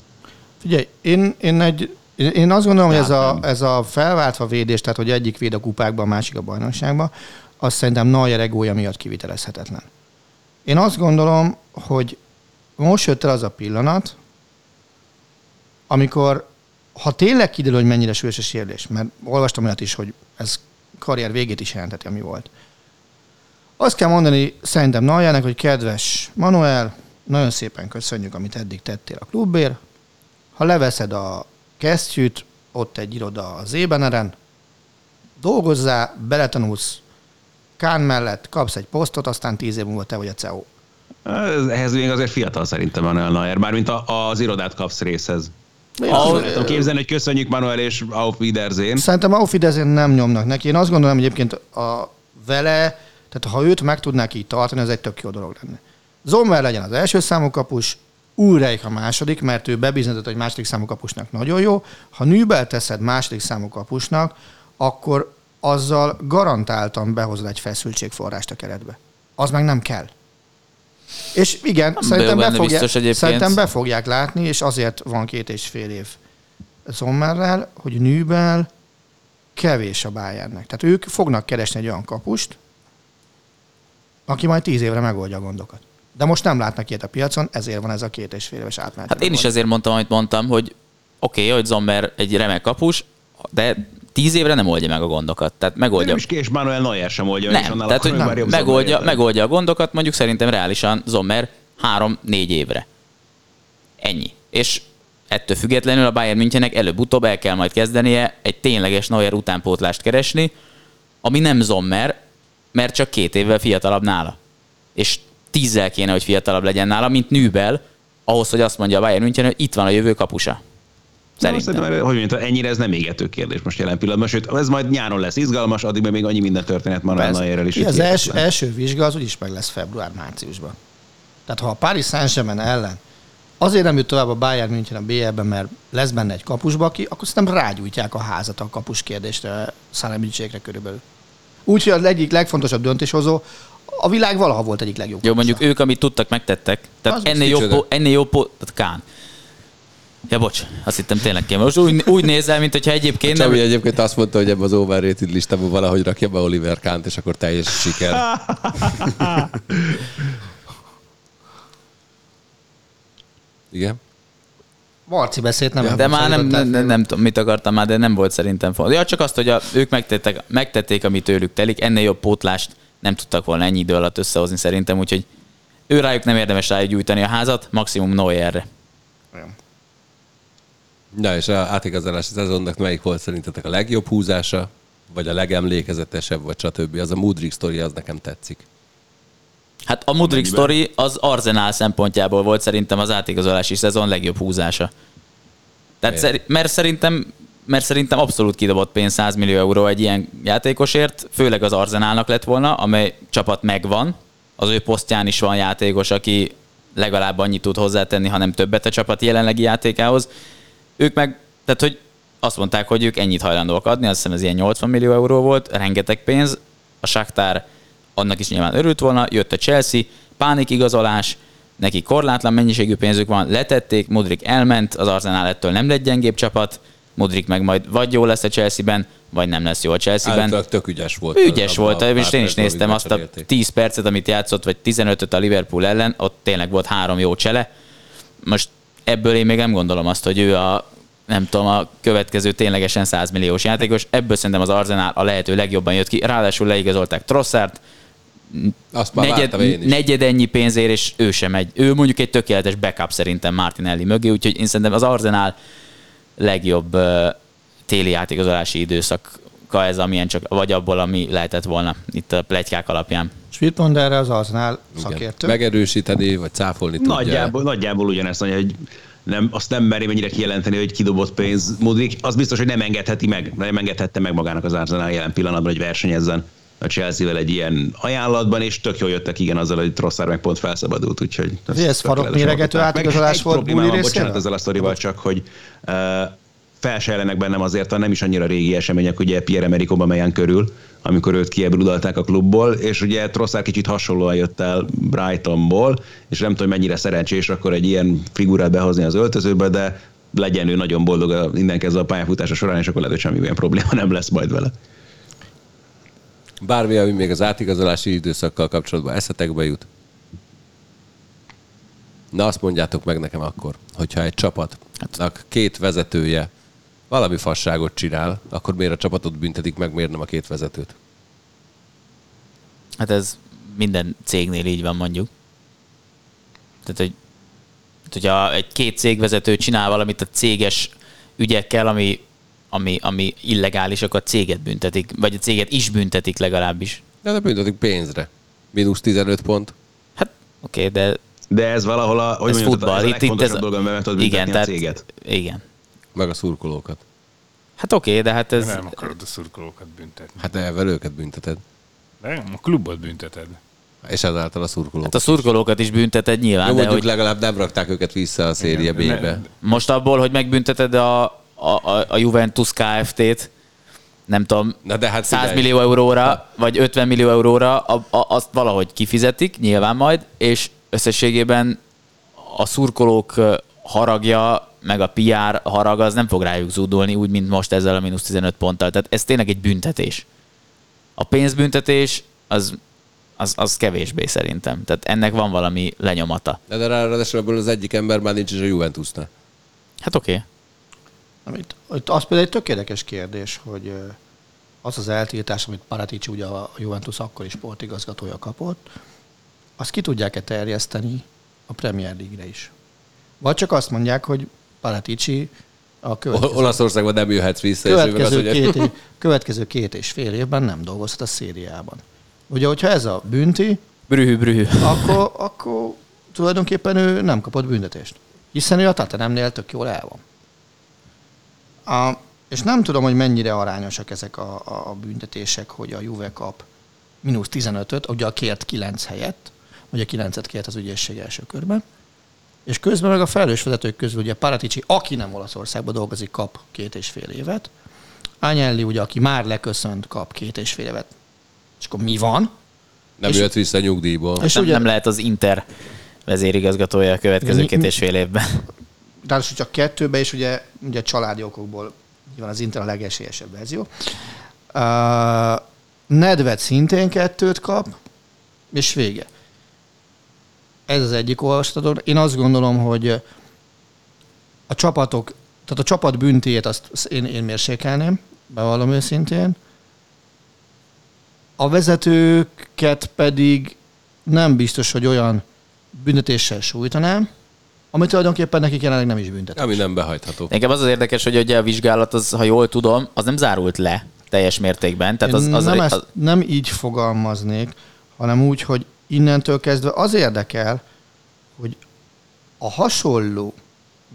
Figyelj, én, én egy én azt gondolom, hogy ez a, ez a felváltva védés, tehát hogy egyik véd a kupákban, a másik a bajnokságban, az szerintem Neuer egója miatt kivitelezhetetlen. Én azt gondolom, hogy most jött el az a pillanat, amikor, ha tényleg kiderül, hogy mennyire súlyos a sérülés, mert olvastam olyat is, hogy ez karrier végét is jelenteti, ami volt. Azt kell mondani szerintem Najának, hogy kedves Manuel, nagyon szépen köszönjük, amit eddig tettél a klubért. Ha leveszed a kesztyűt, ott egy iroda az Ébeneren, dolgozzá, beletanulsz Kán mellett, kapsz egy posztot, aztán tíz év múlva te vagy a CEO. Ehhez még azért fiatal szerintem Manuel Neuer, bármint az irodát kapsz részhez. Ahol... Tudom képzelni, hogy köszönjük Manuel és Auf Wiedersehen. Szerintem Auf Wiedersehen nem nyomnak neki. Én azt gondolom, egyébként a vele, tehát ha őt meg tudnák így tartani, az egy tök jó dolog lenne. Zommer legyen az első számú kapus, Ulreich a második, mert ő bebizonyított, hogy második számú kapusnak nagyon jó. Ha Nübel teszed második számú kapusnak, akkor azzal garantáltan behozod egy feszültségforrást a keretbe. Az meg nem kell. És igen, nem szerintem, be fogják, szerintem be fogják látni, és azért van két és fél év Sommerrel, hogy Nübel kevés a Bayernnek. Tehát ők fognak keresni egy olyan kapust, aki majd tíz évre megoldja a gondokat. De most nem látnak ilyet a piacon, ezért van ez a két és fél éves átmenet. Hát én is ezért mondtam, amit mondtam, hogy oké, okay, hogy Zomber egy remek kapus, de tíz évre nem oldja meg a gondokat. Tehát megoldja. Nem is és Manuel Neuer sem oldja nem, meg. Tehát, hogy nem, megoldja, megoldja a gondokat, mondjuk szerintem reálisan Zommer három-négy évre. Ennyi. És ettől függetlenül a Bayern Münchennek előbb-utóbb el kell majd kezdenie egy tényleges Neuer utánpótlást keresni, ami nem Zommer, mert csak két évvel fiatalabb nála. És tízzel kéne, hogy fiatalabb legyen nála, mint Nübel, ahhoz, hogy azt mondja a Bayern München, hogy itt van a jövő kapusa. Szerintem. Na, szerintem, hogy mondjam, ennyire ez nem égető kérdés most jelen pillanatban, sőt, ez majd nyáron lesz izgalmas, addig még annyi minden történet van a Neuerrel is. Az első, első vizsga az úgyis meg lesz február-márciusban. Tehát ha a Paris Saint-Germain ellen azért nem jut tovább a Bayern München a BL-ben, mert lesz benne egy kapusbaki, akkor szerintem rágyújtják a házat a kapus kérdésre, Szállemicségre körülbelül. Úgyhogy az egyik legfontosabb döntéshozó a világ valaha volt egyik legjobb. Jó, mondjuk ők, amit tudtak, megtettek. Tehát ennél jobb, po, ennél jobb, po, tehát Kán. Ja, bocs, azt hittem tényleg kéne. Most úgy, úgy nézel, mint hogyha egyébként... Csabi nem... egyébként azt mondta, hogy ebbe az overrated listában valahogy rakja be Oliver Kánt, és akkor teljes siker. Igen? Marci beszélt, nem? Ja, de már nem, nem, nem, nem, tudom, mit akartam már, de nem volt szerintem fontos. Ja, csak azt, hogy a, ők megtettek, megtették, amit tőlük telik, ennél jobb pótlást nem tudtak volna ennyi idő alatt összehozni szerintem, úgyhogy ő rájuk nem érdemes rájuk gyújtani a házat, maximum Neuerre. Ja, és a átigazolási szezonnak melyik volt szerintetek a legjobb húzása, vagy a legemlékezetesebb, vagy stb. Az a Mudrik sztori, az nekem tetszik. Hát a Mudrik sztori az Arsenal szempontjából volt szerintem az átigazolási szezon legjobb húzása. Tehát szer- mert szerintem mert szerintem abszolút kidobott pénz 100 millió euró egy ilyen játékosért, főleg az Arzenálnak lett volna, amely csapat megvan, az ő posztján is van játékos, aki legalább annyit tud hozzátenni, hanem többet a csapat jelenlegi játékához. Ők meg, tehát hogy azt mondták, hogy ők ennyit hajlandóak adni, azt hiszem ez ilyen 80 millió euró volt, rengeteg pénz. A Shakhtar annak is nyilván örült volna, jött a Chelsea, pánikigazolás, neki korlátlan mennyiségű pénzük van, letették, Modric elment, az Arsenal ettől nem lett gyengébb csapat, Modric meg majd vagy jó lesz a Chelsea-ben, vagy nem lesz jó a Chelsea-ben. Általában tök ügyes volt. Ügyes volt, és én is néztem azt a 10 percet, amit játszott, vagy 15-öt a Liverpool ellen, ott tényleg volt három jó csele. Most ebből én még nem gondolom azt, hogy ő a nem tudom, a következő ténylegesen 100 milliós játékos. Ebből szerintem az Arsenal a lehető legjobban jött ki. Ráadásul leigazolták Trosszert, Azt már negyed, én is. negyed ennyi pénzért, és ő sem egy. Ő mondjuk egy tökéletes backup szerintem Martinelli mögé, úgyhogy én szerintem az Arsenal legjobb téli játékozási időszaka ez, amilyen csak, vagy abból, ami lehetett volna itt a plegykák alapján. És mit mond erre az Arsenal szakértő? Megerősíteni, vagy cáfolni tudja. Nagyjából, nagyjából ugyanezt mondja, hogy nem, azt nem meri mennyire kijelenteni, hogy kidobott pénz Mudrik. Az biztos, hogy nem engedheti meg, nem engedhette meg magának az Arsenal jelen pillanatban, hogy versenyezzen a Chelsea-vel egy ilyen ajánlatban, és tök jól jöttek igen azzal, hogy Trosszár meg pont felszabadult, úgyhogy... Ez farok méregető átigazolás volt Buli Bocsánat ezzel a sztorival csak, hogy uh, felsejlenek bennem azért a nem is annyira régi események, ugye Pierre-Emerick Aubameyang körül, amikor őt kiebrudalták a klubból, és ugye Trosszár kicsit hasonlóan jött el Brightonból, és nem tudom, mennyire szerencsés akkor egy ilyen figurát behozni az öltözőbe, de legyen ő nagyon boldog innen kezdve a pályafutása során, és akkor lehet, hogy semmilyen probléma nem lesz majd vele. Bármi, ami még az átigazolási időszakkal kapcsolatban eszetekbe jut. Na azt mondjátok meg nekem akkor, hogyha egy csapatnak két vezetője valami fasságot csinál, akkor miért a csapatot büntetik meg, miért nem a két vezetőt? Hát ez minden cégnél így van mondjuk. Tehát, hogy hogyha egy két cégvezető csinál valamit a céges ügyekkel, ami, ami, ami illegális, akkor a céget büntetik, vagy a céget is büntetik legalábbis. De nem büntetik pénzre. Mínusz 15 pont. Hát oké, okay, de de ez valahol a, hogy ez mondjam, futball. ez a itt, itt ez, dolog, mert tudod igen, tehát, a céget. Igen. Meg a szurkolókat. Hát oké, okay, de hát ez... Nem akarod a szurkolókat büntetni. Hát elvel őket bünteted. Nem, a klubot bünteted. És ezáltal a szurkolókat. Hát a szurkolókat is bünteted nyilván, Jó, de mondjuk hogy... legalább nem rakták őket vissza a széria B-be. Most abból, hogy megbünteted a, a, a Juventus Kft-t, nem tudom, Na de hát 100 figyelj. millió euróra, vagy 50 millió euróra, a, a, azt valahogy kifizetik, nyilván majd, és összességében a szurkolók haragja, meg a PR harag az nem fog rájuk zúdulni, úgy, mint most ezzel a mínusz 15 ponttal. Tehát ez tényleg egy büntetés. A pénzbüntetés az, az, az kevésbé szerintem. Tehát ennek van valami lenyomata. De, de ráadásul ebből az egyik ember már nincs is a Juventusnál. Hát oké. Okay. Amit, az például egy tök érdekes kérdés, hogy az az eltiltás, amit Paratici ugye a Juventus akkori sportigazgatója kapott, azt ki tudják-e terjeszteni a Premier League-re is? Vagy csak azt mondják, hogy Paratici a következő... Olaszországban nem jöhetsz vissza. Következő, és két év, következő két és fél évben nem dolgozhat a szériában. Ugye, hogyha ez a bünti, brühű, brühű. Akkor, akkor tulajdonképpen ő nem kapott büntetést. Hiszen ő a Tatanemnél tök jól el van. A, és nem tudom, hogy mennyire arányosak ezek a, a büntetések, hogy a Juve kap mínusz 15-öt, ugye a kért 9 helyett, ugye 9-et kért az ügyészség első körben, és közben meg a felelős vezetők közül ugye Paratici, aki nem Olaszországban dolgozik, kap két és fél évet, Agnelli, ugye, aki már leköszönt, kap két és fél évet. És akkor mi van? Nem és, jött vissza nyugdíjból. És nem, ugye, nem lehet az Inter vezérigazgatója a következő mi, két és fél évben. Ráadásul csak kettőbe, és ugye, ugye családi okokból nyilván az Inter a legesélyesebb verzió. Uh, Nedved szintén kettőt kap, és vége. Ez az egyik olvastatod. Én azt gondolom, hogy a csapatok, tehát a csapat büntéjét azt én, én mérsékelném, bevallom őszintén. A vezetőket pedig nem biztos, hogy olyan büntetéssel sújtanám, ami tulajdonképpen nekik jelenleg nem is büntetés. Ami nem behajtható. Nekem az az érdekes, hogy ugye a vizsgálat, az, ha jól tudom, az nem zárult le teljes mértékben. Tehát az, az, nem, az, ezt, nem így fogalmaznék, hanem úgy, hogy innentől kezdve az érdekel, hogy a hasonló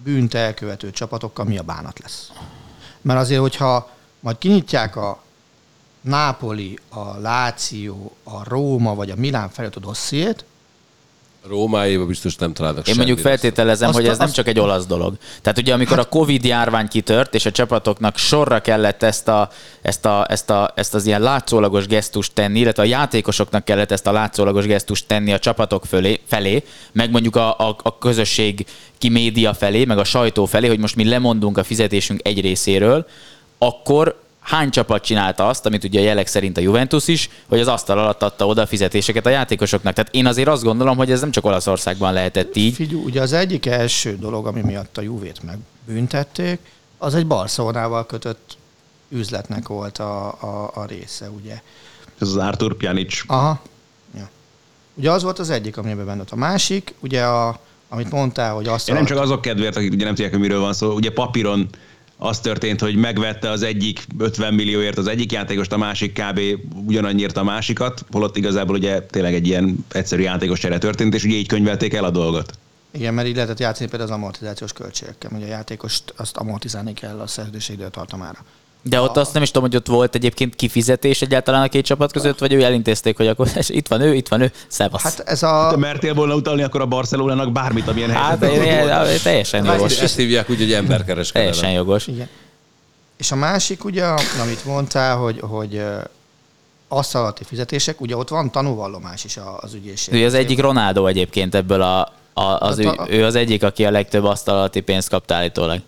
bűnt elkövető csapatokkal mi a bánat lesz. Mert azért, hogyha majd kinyitják a Nápoli, a Láció, a Róma vagy a Milán feliratú dossziét, Rómáéba biztos nem találnak Én mondjuk feltételezem, Azt hogy ez nem azt- csak egy olasz dolog. Tehát ugye amikor a Covid járvány kitört, és a csapatoknak sorra kellett ezt, a, ezt, a, ezt, a, ezt az ilyen látszólagos gesztust tenni, illetve a játékosoknak kellett ezt a látszólagos gesztust tenni a csapatok fölé, felé, meg mondjuk a, a, a közösség ki média felé, meg a sajtó felé, hogy most mi lemondunk a fizetésünk egy részéről, akkor hány csapat csinálta azt, amit ugye a jelek szerint a Juventus is, hogy az asztal alatt adta oda a fizetéseket a játékosoknak. Tehát én azért azt gondolom, hogy ez nem csak Olaszországban lehetett így. Figyú, ugye az egyik első dolog, ami miatt a Juvét megbüntették, az egy Barcelonával kötött üzletnek volt a, a, a része, ugye. Ez az Artur Pjanic. Aha. Ja. Ugye az volt az egyik, amiben benne volt. A másik, ugye a, amit mondtál, hogy azt Én nem csak azok kedvéért, akik ugye nem tudják, hogy miről van szó. Ugye papíron az történt, hogy megvette az egyik 50 millióért az egyik játékost, a másik kb. ugyanannyiért a másikat, holott igazából ugye tényleg egy ilyen egyszerű játékos csere történt, és ugye így könyvelték el a dolgot. Igen, mert így lehetett játszani például az amortizációs költségekkel, hogy a játékost azt amortizálni kell a szerződési időtartamára. De ott azt nem is tudom, hogy ott volt egyébként kifizetés egyáltalán a két csapat között, vagy ő elintézték, hogy akkor itt van ő, itt van ő, szevasz. Hát Hát, ez Te a... mertél volna utalni akkor a Barcelonának bármit, amilyen hát helyzetben volt. én- teljesen Ezt, jogos. ezt hívják úgy, hogy emberkereskedelem. Teljesen jogos. Igen. És a másik ugye, amit mondtál, hogy, hogy alatti fizetések, ugye ott van tanúvallomás is a- az ügyészség. Ő az egyik Ronaldo egyébként ebből a, a, az Hát ügy, a- ő az egyik, aki a legtöbb asztal alatti pénzt kapta állítólag.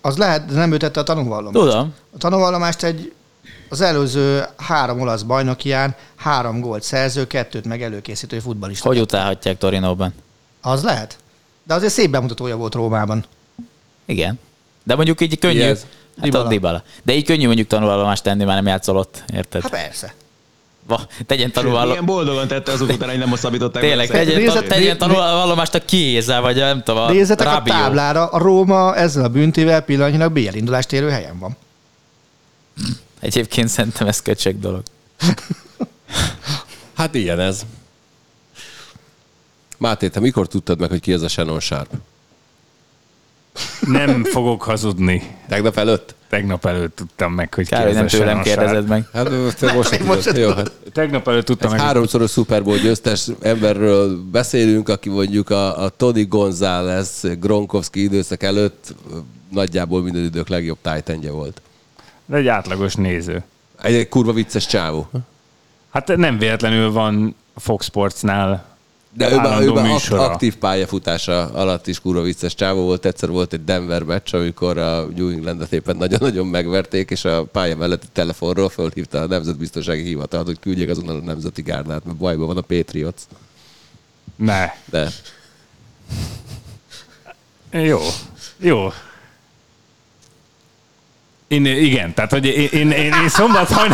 Az lehet, de nem ő tette a tanúvallomást. Tudom. A tanúvallomást egy az előző három olasz bajnokián három gólt szerző, kettőt meg előkészítő futballista. Hogy utálhatják Torinóban? Az lehet. De azért szép bemutatója volt Rómában. Igen. De mondjuk így könnyű. Ez? Hát Dybala. a Dybala. De így könnyű mondjuk tanulvallomást tenni, már nem játszol ott, érted? Hát persze. Va, tegyen tanulvallomást. boldogan tette azok után, hogy nem hosszabbították. Tényleg, a tegyen, Nézzetek- tegyen tanulvallomást a Kiéza, vagy a nem tudom, a Nézzetek a Rabiot. táblára, a Róma ezzel a büntével pillanatnyilag BL indulást érő helyen van. Egyébként szerintem ez köcsög dolog. Hát ilyen ez. Máté, te mikor tudtad meg, hogy ki ez a Shannon Sharp? Nem fogok hazudni. Tegnap előtt? Tegnap előtt tudtam meg, hogy Kár, nem tőlem kérdezed meg. Hát te most sem most Jó, hát Tegnap előtt tudtam egy meg. háromszoros Super Bowl győztes emberről beszélünk, aki mondjuk a, a Tony González Gronkowski időszak előtt nagyjából minden idők legjobb tight volt. De egy átlagos néző. Egy, egy kurva vicces csávó. Hát nem véletlenül van a Fox Sportsnál De őben, állandó őben ak- műsora. aktív pályafutása alatt is kurva vicces csávó volt. Egyszer volt egy Denver meccs, amikor a New Englandet éppen nagyon-nagyon megverték, és a pálya melletti telefonról fölhívta a Nemzetbiztonsági Hivatalt, hogy küldjék azonnal a Nemzeti Gárdát, mert bajban van a Patriots. Ne. De Jó. Jó. Én, igen, tehát hogy én, én, én, én szombaton,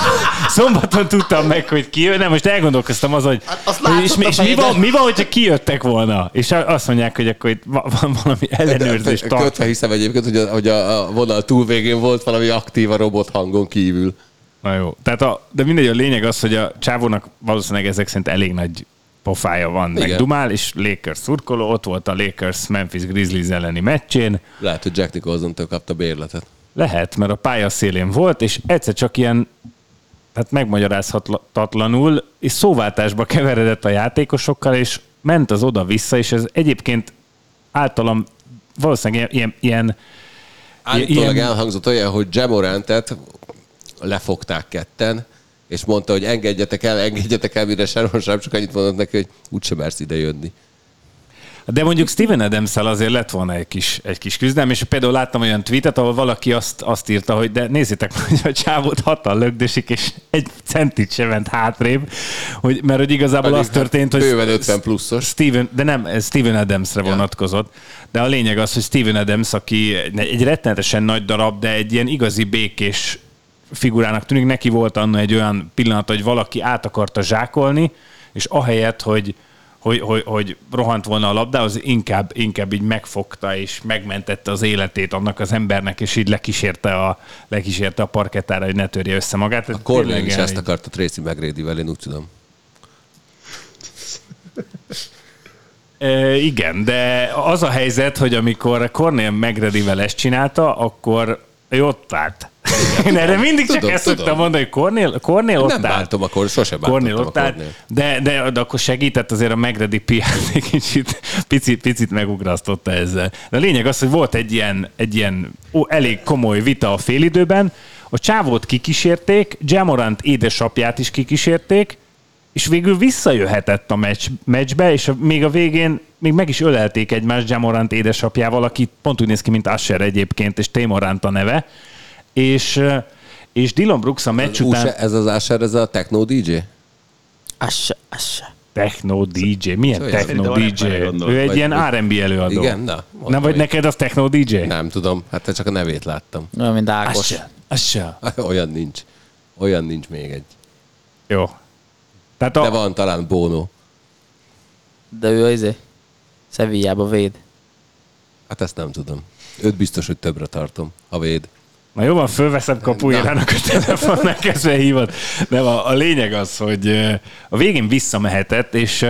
szombaton tudtam meg, hogy ki jön. Nem, most elgondolkoztam az, hogy, Hát azt hogy és, és mi, van, mi van, hogyha kijöttek volna, és azt mondják, hogy akkor itt va- van valami ellenőrzés tart. Kötve hiszem egyébként, hogy a, hogy a, vonal túlvégén volt valami aktív a robot hangon kívül. Na jó. Tehát a, de mindegy, a lényeg az, hogy a csávónak valószínűleg ezek szerint elég nagy pofája van, meg Igen. dumál, és Lakers szurkoló, ott volt a Lakers Memphis Grizzlies elleni meccsén, Lehet, hogy Jack Nicholson-től kapta bérletet. Lehet, mert a pálya szélén volt, és egyszer csak ilyen hát megmagyarázhatatlanul, és szóváltásba keveredett a játékosokkal, és ment az oda-vissza, és ez egyébként általam valószínűleg ilyen, ilyen Állítólag Ilyen- elhangzott olyan, hogy Jamorantet lefogták ketten, és mondta, hogy engedjetek el, engedjetek el, mire Sharon Sharp csak annyit mondott neki, hogy úgysem mersz ide jönni. De mondjuk Steven adams azért lett volna egy kis, egy kis küzdelem, és például láttam olyan tweetet, ahol valaki azt, azt írta, hogy de nézzétek, hogy a csávót hatan lögdösik, és egy centit sem ment hátrébb, hogy, mert hogy igazából Pedig az történt, hát hogy... bőven 50 pluszos. Steven, de nem, ez Steven Adamsre Ja. vonatkozott. De a lényeg az, hogy Steven Adams, aki egy egy rettenetesen nagy darab, de egy ilyen igazi békés figurának tűnik, neki volt anna egy olyan pillanat, hogy valaki át akarta zsákolni, és ahelyett, hogy hogy, hogy, hogy rohant volna a labdához, inkább, inkább így megfogta és megmentette az életét annak az embernek, és így lekísérte a, lekísérte a parkettára, hogy ne törje össze magát. A Cornell is ezt akarta Tracy McGrady-vel, én úgy tudom. E, igen, de az a helyzet, hogy amikor Cornél Megredivel ezt csinálta, akkor ő ott várt. Én erre mindig csak Tudom, ezt tudom. szoktam mondani, hogy Cornél, Cornél ott Nem áll. bántom akkor, sose bántom a ott áll, Cornél. de, de, de, akkor segített azért a Megredi PR egy kicsit, picit, picit megugrasztotta ezzel. De a lényeg az, hogy volt egy ilyen, egy ilyen ó, elég komoly vita a félidőben, a csávót kikísérték, Jamorant édesapját is kikísérték, és végül visszajöhetett a meccs, meccsbe, és a, még a végén még meg is ölelték egymást Jamorant édesapjával, aki pont úgy néz ki, mint Asher egyébként, és Témorant a neve, és, és Dylan Brooks a meccs után... se- ez az Asher, ez a Techno DJ? Az se, az se. Techno DJ. Milyen Olyan. techno Szerintem a DJ? Ő egy vagy- ilyen vagy- R&B előadó. Igen? Na, Nem vagy neked az techno DJ? Nem tudom, hát csak a nevét láttam. Olyan, mint Az Ákos. Az se. Olyan nincs. Olyan nincs még egy. Jó. Tehát De a, van talán Bono. De ő izé, Sevillába véd. Hát ezt nem tudom. Őt biztos, hogy többre tartom, ha véd. Na jó van, fölveszem kapujának a telefonnál kezdve hívott. De a, a lényeg az, hogy a végén visszamehetett, és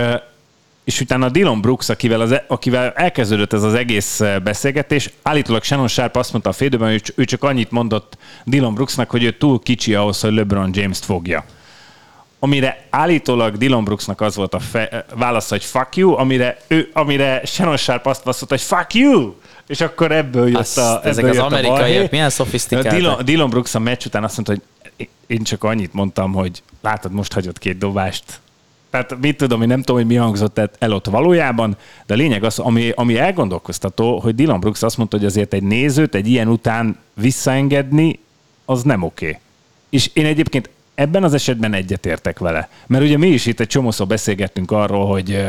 és utána Dylan Brooks, akivel, az, akivel elkezdődött ez az egész beszélgetés, állítólag Shannon Sharp azt mondta a félidőben, hogy ő csak annyit mondott Dylan Brooksnak, hogy ő túl kicsi ahhoz, hogy LeBron James-t fogja. amire állítólag Dylan Brooksnak az volt a fe, válasz, hogy fuck you, amire, ő, amire Shannon Sharp azt vasszott, hogy fuck you! És akkor ebből jött Azt, a ezek ebből az amerikaiak milyen szofisztikáltak. Dylan, Dylan Brooks a meccs után azt mondta, hogy én csak annyit mondtam, hogy látod, most hagyott két dobást. Tehát mit tudom, én nem tudom, hogy mi hangzott el ott valójában, de a lényeg az, ami, ami elgondolkoztató, hogy Dylan Brooks azt mondta, hogy azért egy nézőt egy ilyen után visszaengedni, az nem oké. Okay. És én egyébként ebben az esetben egyetértek vele. Mert ugye mi is itt egy csomószor beszélgettünk arról, hogy,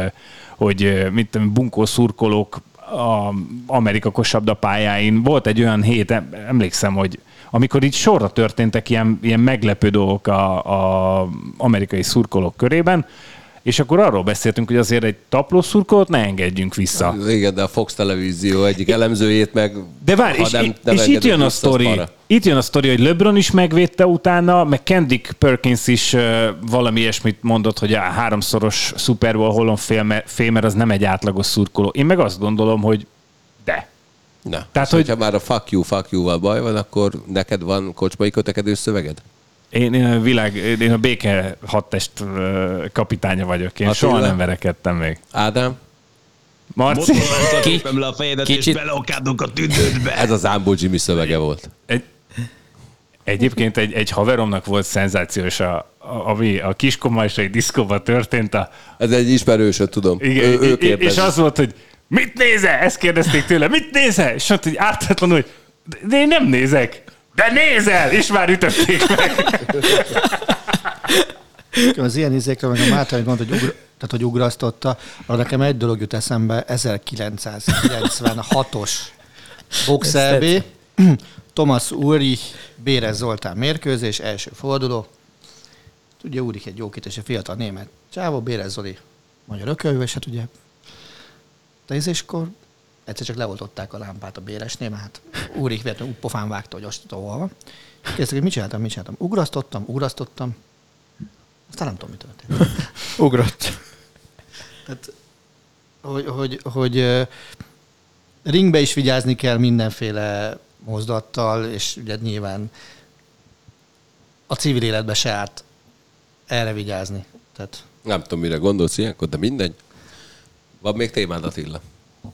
hogy mit tudom, bunkó szurkolók a Amerika kosabda pályáin. Volt egy olyan hét, em- emlékszem, hogy amikor így sorra történtek ilyen, ilyen meglepő dolgok a, a amerikai szurkolók körében, és akkor arról beszéltünk, hogy azért egy tapló szurkolót ne engedjünk vissza. Igen, de a Fox televízió egyik elemzőjét meg... De várj, ha és, nem- nem, és itt jön a sztori. Itt jön a sztori, hogy LeBron is megvédte utána, meg Kendrick Perkins is uh, valami ilyesmit mondott, hogy a háromszoros Super Bowl Fame- Famer az nem egy átlagos szurkoló. Én meg azt gondolom, hogy de. Na, Tehát, hogy- hogyha már a fuck you, fuck you-val baj van, akkor neked van kocsmai kötekedős szöveged? Én, én a világ, én a béke hadtest kapitánya vagyok. Én Attila? soha nem verekedtem még. Ádám? Marci, Ki? le a fejedet, Kicsit- és beleokádunk a tüdődbe. Ez az Ámbó Jimmy szövege volt. egy, egyébként egy, egy haveromnak volt szenzációs, a, a, ami a kiskomajsai diszkóban történt. A, Ez egy ismerősöd, tudom. igen, ő, ő és az volt, hogy mit nézel? Ezt kérdezték tőle, mit nézel? És mondta, hogy ártatlanul, hogy de én nem nézek. De nézel! És már ütötték meg. Az ilyen izékről, meg a hogy mondta, hogy, ugra, tehát, hogy ugrasztotta, arra nekem egy dolog jut eszembe, 1996-os boxelbé, Thomas Ulrich, Bérez Zoltán mérkőzés, első forduló. Ugye Ulrich egy jókítás, egy fiatal német csávó, Bérez Zoli magyar ökölvő, és hát ugye tézéskor egyszer csak leoltották a lámpát a Béresnél, mert hát Ulrich véletlenül úgy pofán vágta, hogy hol van. Kérdezték, hogy mit csináltam, mit csináltam. Ugrasztottam, ugrasztottam, aztán nem tudom, mi történt. Ugrott. Tehát, hogy, hogy, hogy ringbe is vigyázni kell mindenféle mozdattal, és ugye nyilván a civil életbe se árt erre vigyázni. Tehát Nem tudom, mire gondolsz ilyenkor, de mindegy. Van még témád, Attila?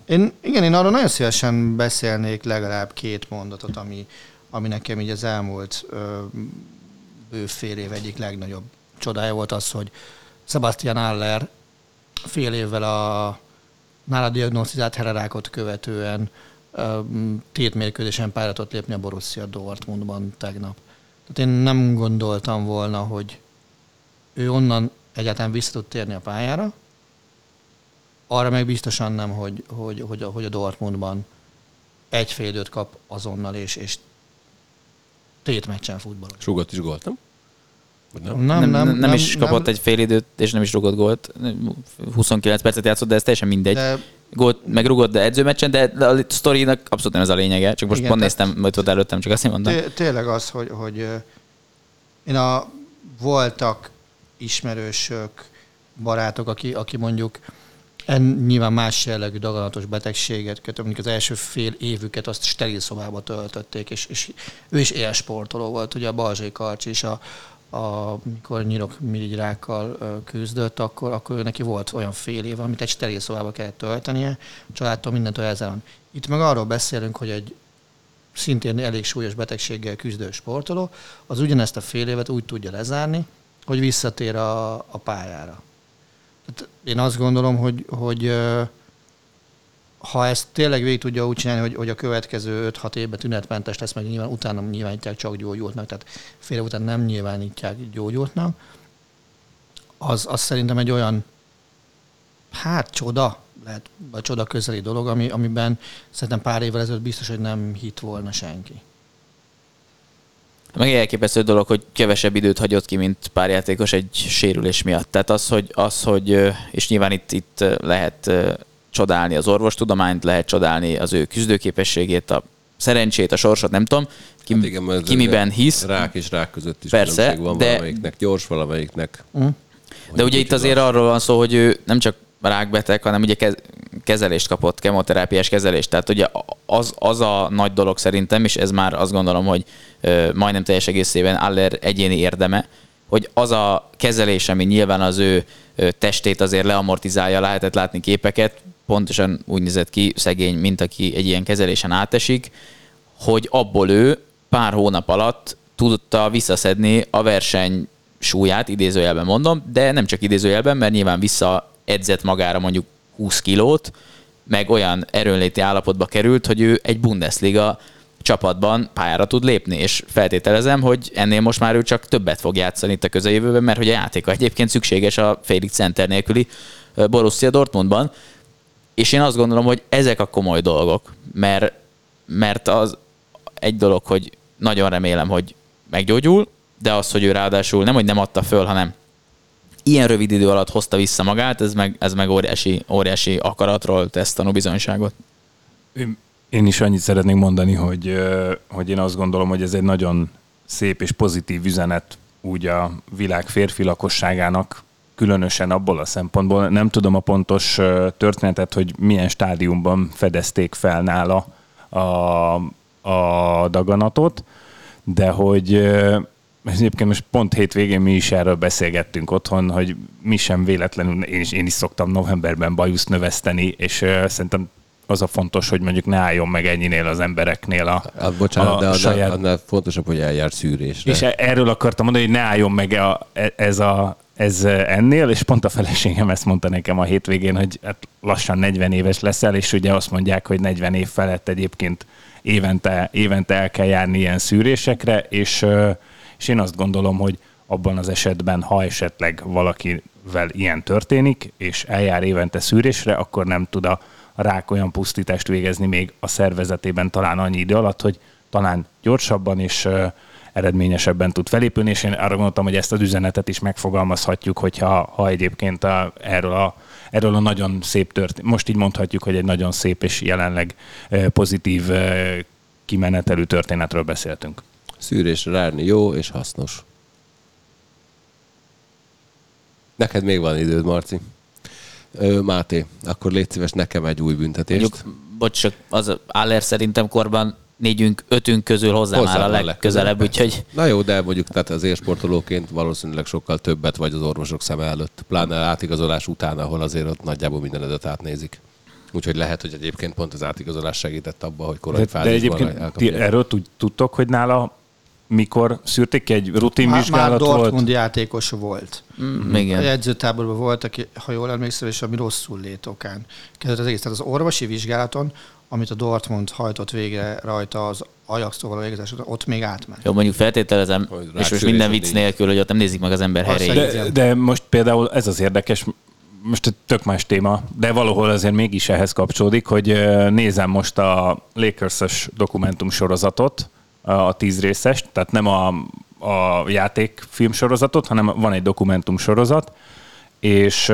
Én, igen, én arról nagyon szívesen beszélnék legalább két mondatot, ami, ami nekem így az elmúlt ö, bő fél év egyik legnagyobb csodája volt az, hogy Sebastian Aller fél évvel a nála diagnosztizált hererákot követően tétmérkőzésen pályára tudott lépni a Borussia Dortmundban tegnap. Tehát én nem gondoltam volna, hogy ő onnan egyáltalán vissza tud térni a pályára, arra meg biztosan nem, hogy, hogy, hogy, a, hogy a Dortmundban egy fél időt kap azonnal, és, és tét meccsen futballos. Sugott is gólt, nem? Vagy nem? Nem, nem, nem, nem is kapott egy fél időt, és nem is rugott gólt. 29 percet játszott, de ez teljesen mindegy. De... Gólt megrugott, de edzőmeccsen, de a sztorinak abszolút nem ez a lényege. Csak most Igen, pont néztem, majd ott előttem, csak azt mondtam. té- tényleg az, hogy, hogy én a voltak ismerősök, barátok, aki, aki mondjuk En, nyilván más jellegű daganatos betegséget kötött, mondjuk az első fél évüket azt steril szobába töltötték, és, és ő is élsportoló volt, ugye a Balzsai Karcs is a, a, mikor nyirok mirigyrákkal küzdött, akkor, akkor neki volt olyan fél év, amit egy steril szobába kellett töltenie, családtól mindentől van. Itt meg arról beszélünk, hogy egy szintén elég súlyos betegséggel küzdő sportoló, az ugyanezt a fél évet úgy tudja lezárni, hogy visszatér a, a pályára. Tehát én azt gondolom, hogy, hogy ha ezt tényleg végig tudja úgy csinálni, hogy, hogy a következő 5-6 évben tünetmentes lesz, meg nyilván utána nyilvánítják csak gyógyultnak, tehát fél után nem nyilvánítják gyógyultnak, az, az szerintem egy olyan, hát csoda, lehet a csoda közeli dolog, ami, amiben szerintem pár évvel ezelőtt biztos, hogy nem hit volna senki. Meg elképesztő dolog, hogy kevesebb időt hagyott ki, mint pár játékos egy sérülés miatt. Tehát az, hogy, az, hogy és nyilván itt, itt lehet csodálni az orvostudományt, lehet csodálni az ő küzdőképességét, a szerencsét, a sorsot, nem tudom, ki, hát igen, ki miben hisz. Rák és rák között is Persze, van de, valamelyiknek, gyors valamelyiknek. Uh, de ugye itt azért arról van szó, hogy ő nem csak rákbeteg, hanem ugye kezelést kapott, kemoterápiás kezelést. Tehát ugye az, az a nagy dolog szerintem, és ez már azt gondolom, hogy majdnem teljes egészében Aller egyéni érdeme, hogy az a kezelés, ami nyilván az ő testét azért leamortizálja, lehetett látni képeket, pontosan úgy nézett ki szegény, mint aki egy ilyen kezelésen átesik, hogy abból ő pár hónap alatt tudta visszaszedni a verseny súlyát, idézőjelben mondom, de nem csak idézőjelben, mert nyilván vissza edzett magára mondjuk 20 kilót, meg olyan erőnléti állapotba került, hogy ő egy Bundesliga csapatban pályára tud lépni, és feltételezem, hogy ennél most már ő csak többet fog játszani itt a közeljövőben, mert hogy a játéka egyébként szükséges a félig center nélküli Borussia Dortmundban, és én azt gondolom, hogy ezek a komoly dolgok, mert, mert az egy dolog, hogy nagyon remélem, hogy meggyógyul, de az, hogy ő ráadásul nem, hogy nem adta föl, hanem ilyen rövid idő alatt hozta vissza magát, ez meg, ez meg óriási, óriási akaratról tesz tanúbizonyságot. Én is annyit szeretnék mondani, hogy, hogy én azt gondolom, hogy ez egy nagyon szép és pozitív üzenet úgy a világ férfi lakosságának, különösen abból a szempontból. Nem tudom a pontos történetet, hogy milyen stádiumban fedezték fel nála a, a daganatot, de hogy egyébként most pont hétvégén mi is erről beszélgettünk otthon, hogy mi sem véletlenül, én is, én is szoktam novemberben bajuszt növeszteni, és uh, szerintem az a fontos, hogy mondjuk ne álljon meg ennyinél az embereknél a, hát, bocsánat, a de saját... annál fontosabb, hogy eljár szűrésre. És e- erről akartam mondani, hogy ne álljon meg a, e- ez, a, ez ennél, és pont a feleségem ezt mondta nekem a hétvégén, hogy hát lassan 40 éves leszel, és ugye azt mondják, hogy 40 év felett egyébként évente, évente el kell járni ilyen szűrésekre, és és én azt gondolom, hogy abban az esetben, ha esetleg valakivel ilyen történik, és eljár évente szűrésre, akkor nem tud a rák olyan pusztítást végezni még a szervezetében talán annyi idő alatt, hogy talán gyorsabban és eredményesebben tud felépülni, és én arra gondoltam, hogy ezt az üzenetet is megfogalmazhatjuk, hogyha ha egyébként a, erről, a, erről a nagyon szép tört, most így mondhatjuk, hogy egy nagyon szép és jelenleg pozitív kimenetelű történetről beszéltünk. Szűrésre rárni jó és hasznos. Neked még van időd, Marci. Ö, Máté, akkor légy szíves nekem egy új büntetést. Mondjuk, bocs, csak az Aller szerintem korban négyünk, ötünk közül hozzám áll a legközelebb, úgyhogy... Na jó, de mondjuk tehát az élsportolóként valószínűleg sokkal többet vagy az orvosok szem előtt, pláne átigazolás után, ahol azért ott nagyjából mindenedet átnézik. Úgyhogy lehet, hogy egyébként pont az átigazolás segített abban, hogy korai de, de egyébként ti erről tudtok, hogy nála mikor szűrték ki? Egy rutinvizsgálat már, már volt? Dortmund játékos volt. Mm, igen. A jegyzőtáborban volt, aki, ha jól emlékszem, és ami rosszul lét okán. Kezdett az egész. Tehát az orvosi vizsgálaton, amit a Dortmund hajtott végre rajta az Ajax-tól végezés, ott még átment. Jó, mondjuk feltételezem, és most minden vicc nélkül, hogy ott nem nézik meg az ember helyét. De, de most például ez az érdekes, most egy tök más téma, de valahol azért mégis ehhez kapcsolódik, hogy nézem most a Lakers-es dokumentum sorozatot, a tíz részes, tehát nem a, a játékfilm sorozatot, hanem van egy dokumentum sorozat, és,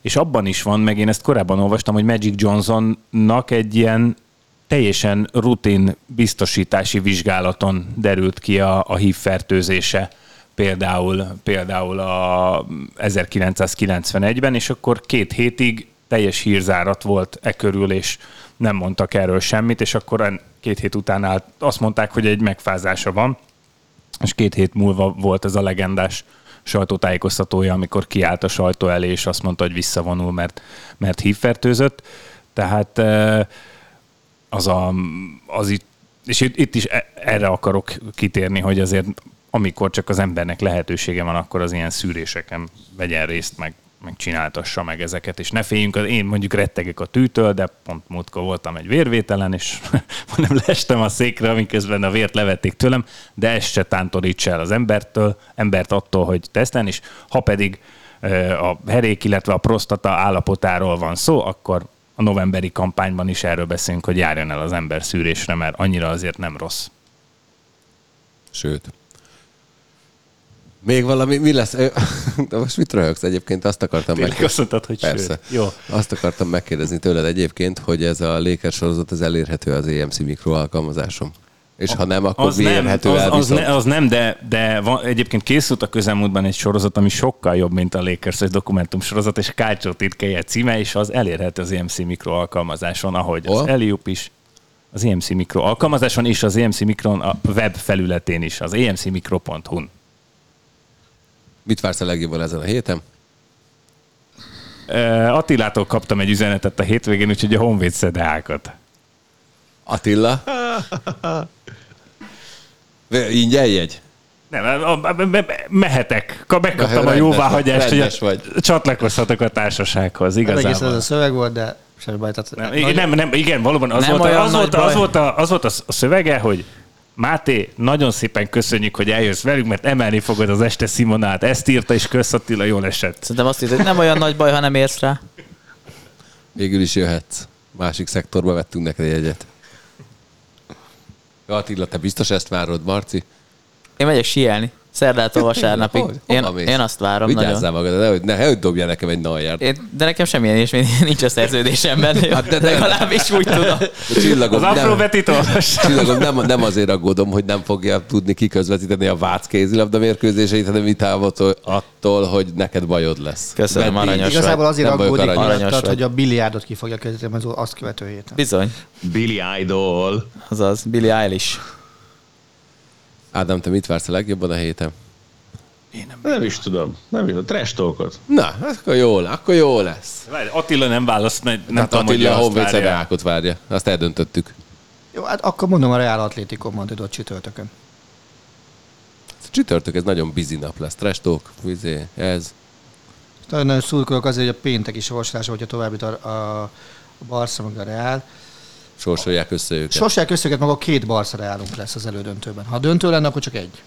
és abban is van, meg én ezt korábban olvastam, hogy Magic Johnsonnak egy ilyen teljesen rutin biztosítási vizsgálaton derült ki a, a HIV fertőzése például, például a 1991-ben, és akkor két hétig teljes hírzárat volt e körül, és nem mondtak erről semmit, és akkor két hét után állt, azt mondták, hogy egy megfázása van, és két hét múlva volt ez a legendás sajtótájékoztatója, amikor kiállt a sajtó elé, és azt mondta, hogy visszavonul, mert, mert hívfertőzött. Tehát az, a, az itt, és itt, itt is e, erre akarok kitérni, hogy azért amikor csak az embernek lehetősége van, akkor az ilyen szűréseken vegyen részt, meg, meg csináltassa meg ezeket, és ne féljünk, én mondjuk rettegek a tűtől, de pont múltkor voltam egy vérvételen, és nem lestem a székre, amiközben a vért levették tőlem, de ez se tántorítsa el az embertől, embert attól, hogy teszten, és ha pedig a herék, illetve a prostata állapotáról van szó, akkor a novemberi kampányban is erről beszélünk, hogy járjon el az ember szűrésre, mert annyira azért nem rossz. Sőt. Még valami, mi lesz? De most mit röhögsz egyébként? Azt akartam megkérdezni. azt mondtad, hogy Persze. Sőt. Jó. Azt akartam megkérdezni tőled egyébként, hogy ez a Lakers sorozat az elérhető az EMC mikro alkalmazásom. És ha nem, akkor az nem, az, el az, ne, az nem, de, de van, egyébként készült a közelmúltban egy sorozat, ami sokkal jobb, mint a Lakers egy dokumentum sorozat, és Kácsó titkeje címe, és az elérhető az EMC mikro alkalmazáson, ahogy oh. az Eliup is az EMC Mikro alkalmazáson és az EMC Mikron a web felületén is, az emcmikro.hu-n. Mit vársz a legjobban ezen a héten? Attilától kaptam egy üzenetet a hétvégén, úgyhogy a Honvéd szedeákat. Attila? Ingyen jegy? Nem, mehetek. Megkaptam a jóváhagyást, hogy vagy. csatlakozhatok a társasághoz. Igazából. Egész ez a szöveg volt, de semmi baj. Tehát nem, nagy... nem, nem, igen, valóban az, nem volt, az, volt, az, volt a, az volt a szövege, hogy Máté, nagyon szépen köszönjük, hogy eljössz velünk, mert emelni fogod az este Simonát. Ezt írta, és kösz Attila, jól esett. Szerintem azt írta, hogy nem olyan nagy baj, ha nem érsz rá. Végül is jöhetsz. Másik szektorba vettünk neked egyet. Attila, te biztos ezt várod, Marci? Én megyek síelni. Szerdától vasárnapig. Hogy? Én, én azt várom Vigyázzál nagyon. magad, de hogy ne, hogy dobja nekem egy nalját. Én, de nekem semmilyen is nincs a szerződésemben. Hát de, de, legalábbis úgy tudom. Csillagom, az apró Csillagom, nem, nem azért aggódom, hogy nem fogja tudni kiközvetíteni a Vác kézilabda mérkőzéseit, hanem vitávot attól, hogy neked bajod lesz. Köszönöm, Vendég. aranyos Igazából azért nem aggódik, aranyos hogy a biliárdot ki fogja közvetíteni az azt követő héten. Bizony. Billy Idol. Azaz, Billy Eilish. Ádám, te mit vársz a legjobban a héten? Én nem, nem is tudom. Nem is tudom. Trash talkot. Na, akkor jó, akkor jó lesz. Várj, Attila nem választ, nem hát tudom, Attila a Honvéd várja. várja. Azt eldöntöttük. Jó, hát akkor mondom a Real Atlético Madridot csütörtökön. Ez csütörtök, ez nagyon busy nap lesz. Trash talk, vizé, ez. Nagyon, szurkolok azért, hogy a péntek is sorsolása, hogyha további a, a, a Barca meg a Real. Sorsolják össze őket. Sorsolják össze őket, maga két Barca Realunk lesz az elődöntőben. Ha döntő lenne, akkor csak egy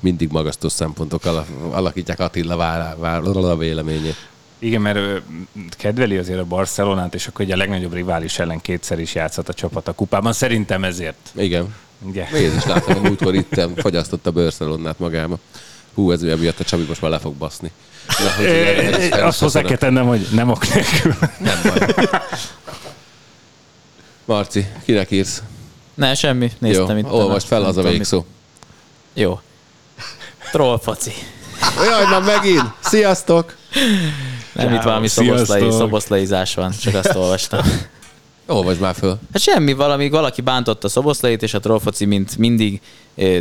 mindig magasztos szempontok alakítják Attila vár, vár, a véleményét. Igen, mert ő kedveli azért a Barcelonát, és akkor ugye a legnagyobb rivális ellen kétszer is játszott a csapat a kupában. Szerintem ezért. Igen. Igen. Is láttam, hogy múltkor itt fagyasztotta a Barcelonát magába. Hú, ez miatt a Csabi most már le fog baszni. Na, Azt hozzá kell tennem, hogy nem ok nélkül. Nem baj. Marci, kinek írsz? Ne, semmi. Néztem Jó, itt. olvasd fel az a végszó. Jó. Troll foci. Jaj, na megint! Sziasztok! Nem, itt valami szoboszlai, szoboszlaizás van, csak azt olvastam. Olvasd már föl. Hát semmi, valami, valaki bántotta Szoboszlait, és a trollfoci, mint mindig,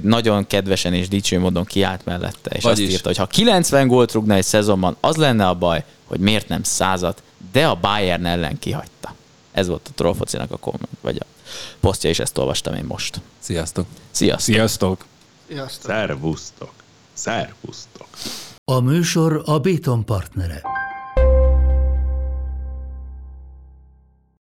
nagyon kedvesen és dicső módon kiállt mellette, és Vagyis. azt írta, hogy ha 90 gólt rúgna egy szezonban, az lenne a baj, hogy miért nem százat, de a Bayern ellen kihagyta. Ez volt a trollfocinak a komment, vagy a posztja, és ezt olvastam én most. Sziasztok! Sziasztok! Sziasztok! Sziasztok. Szervusztok! Szervusztok! A műsor a Béton partnere.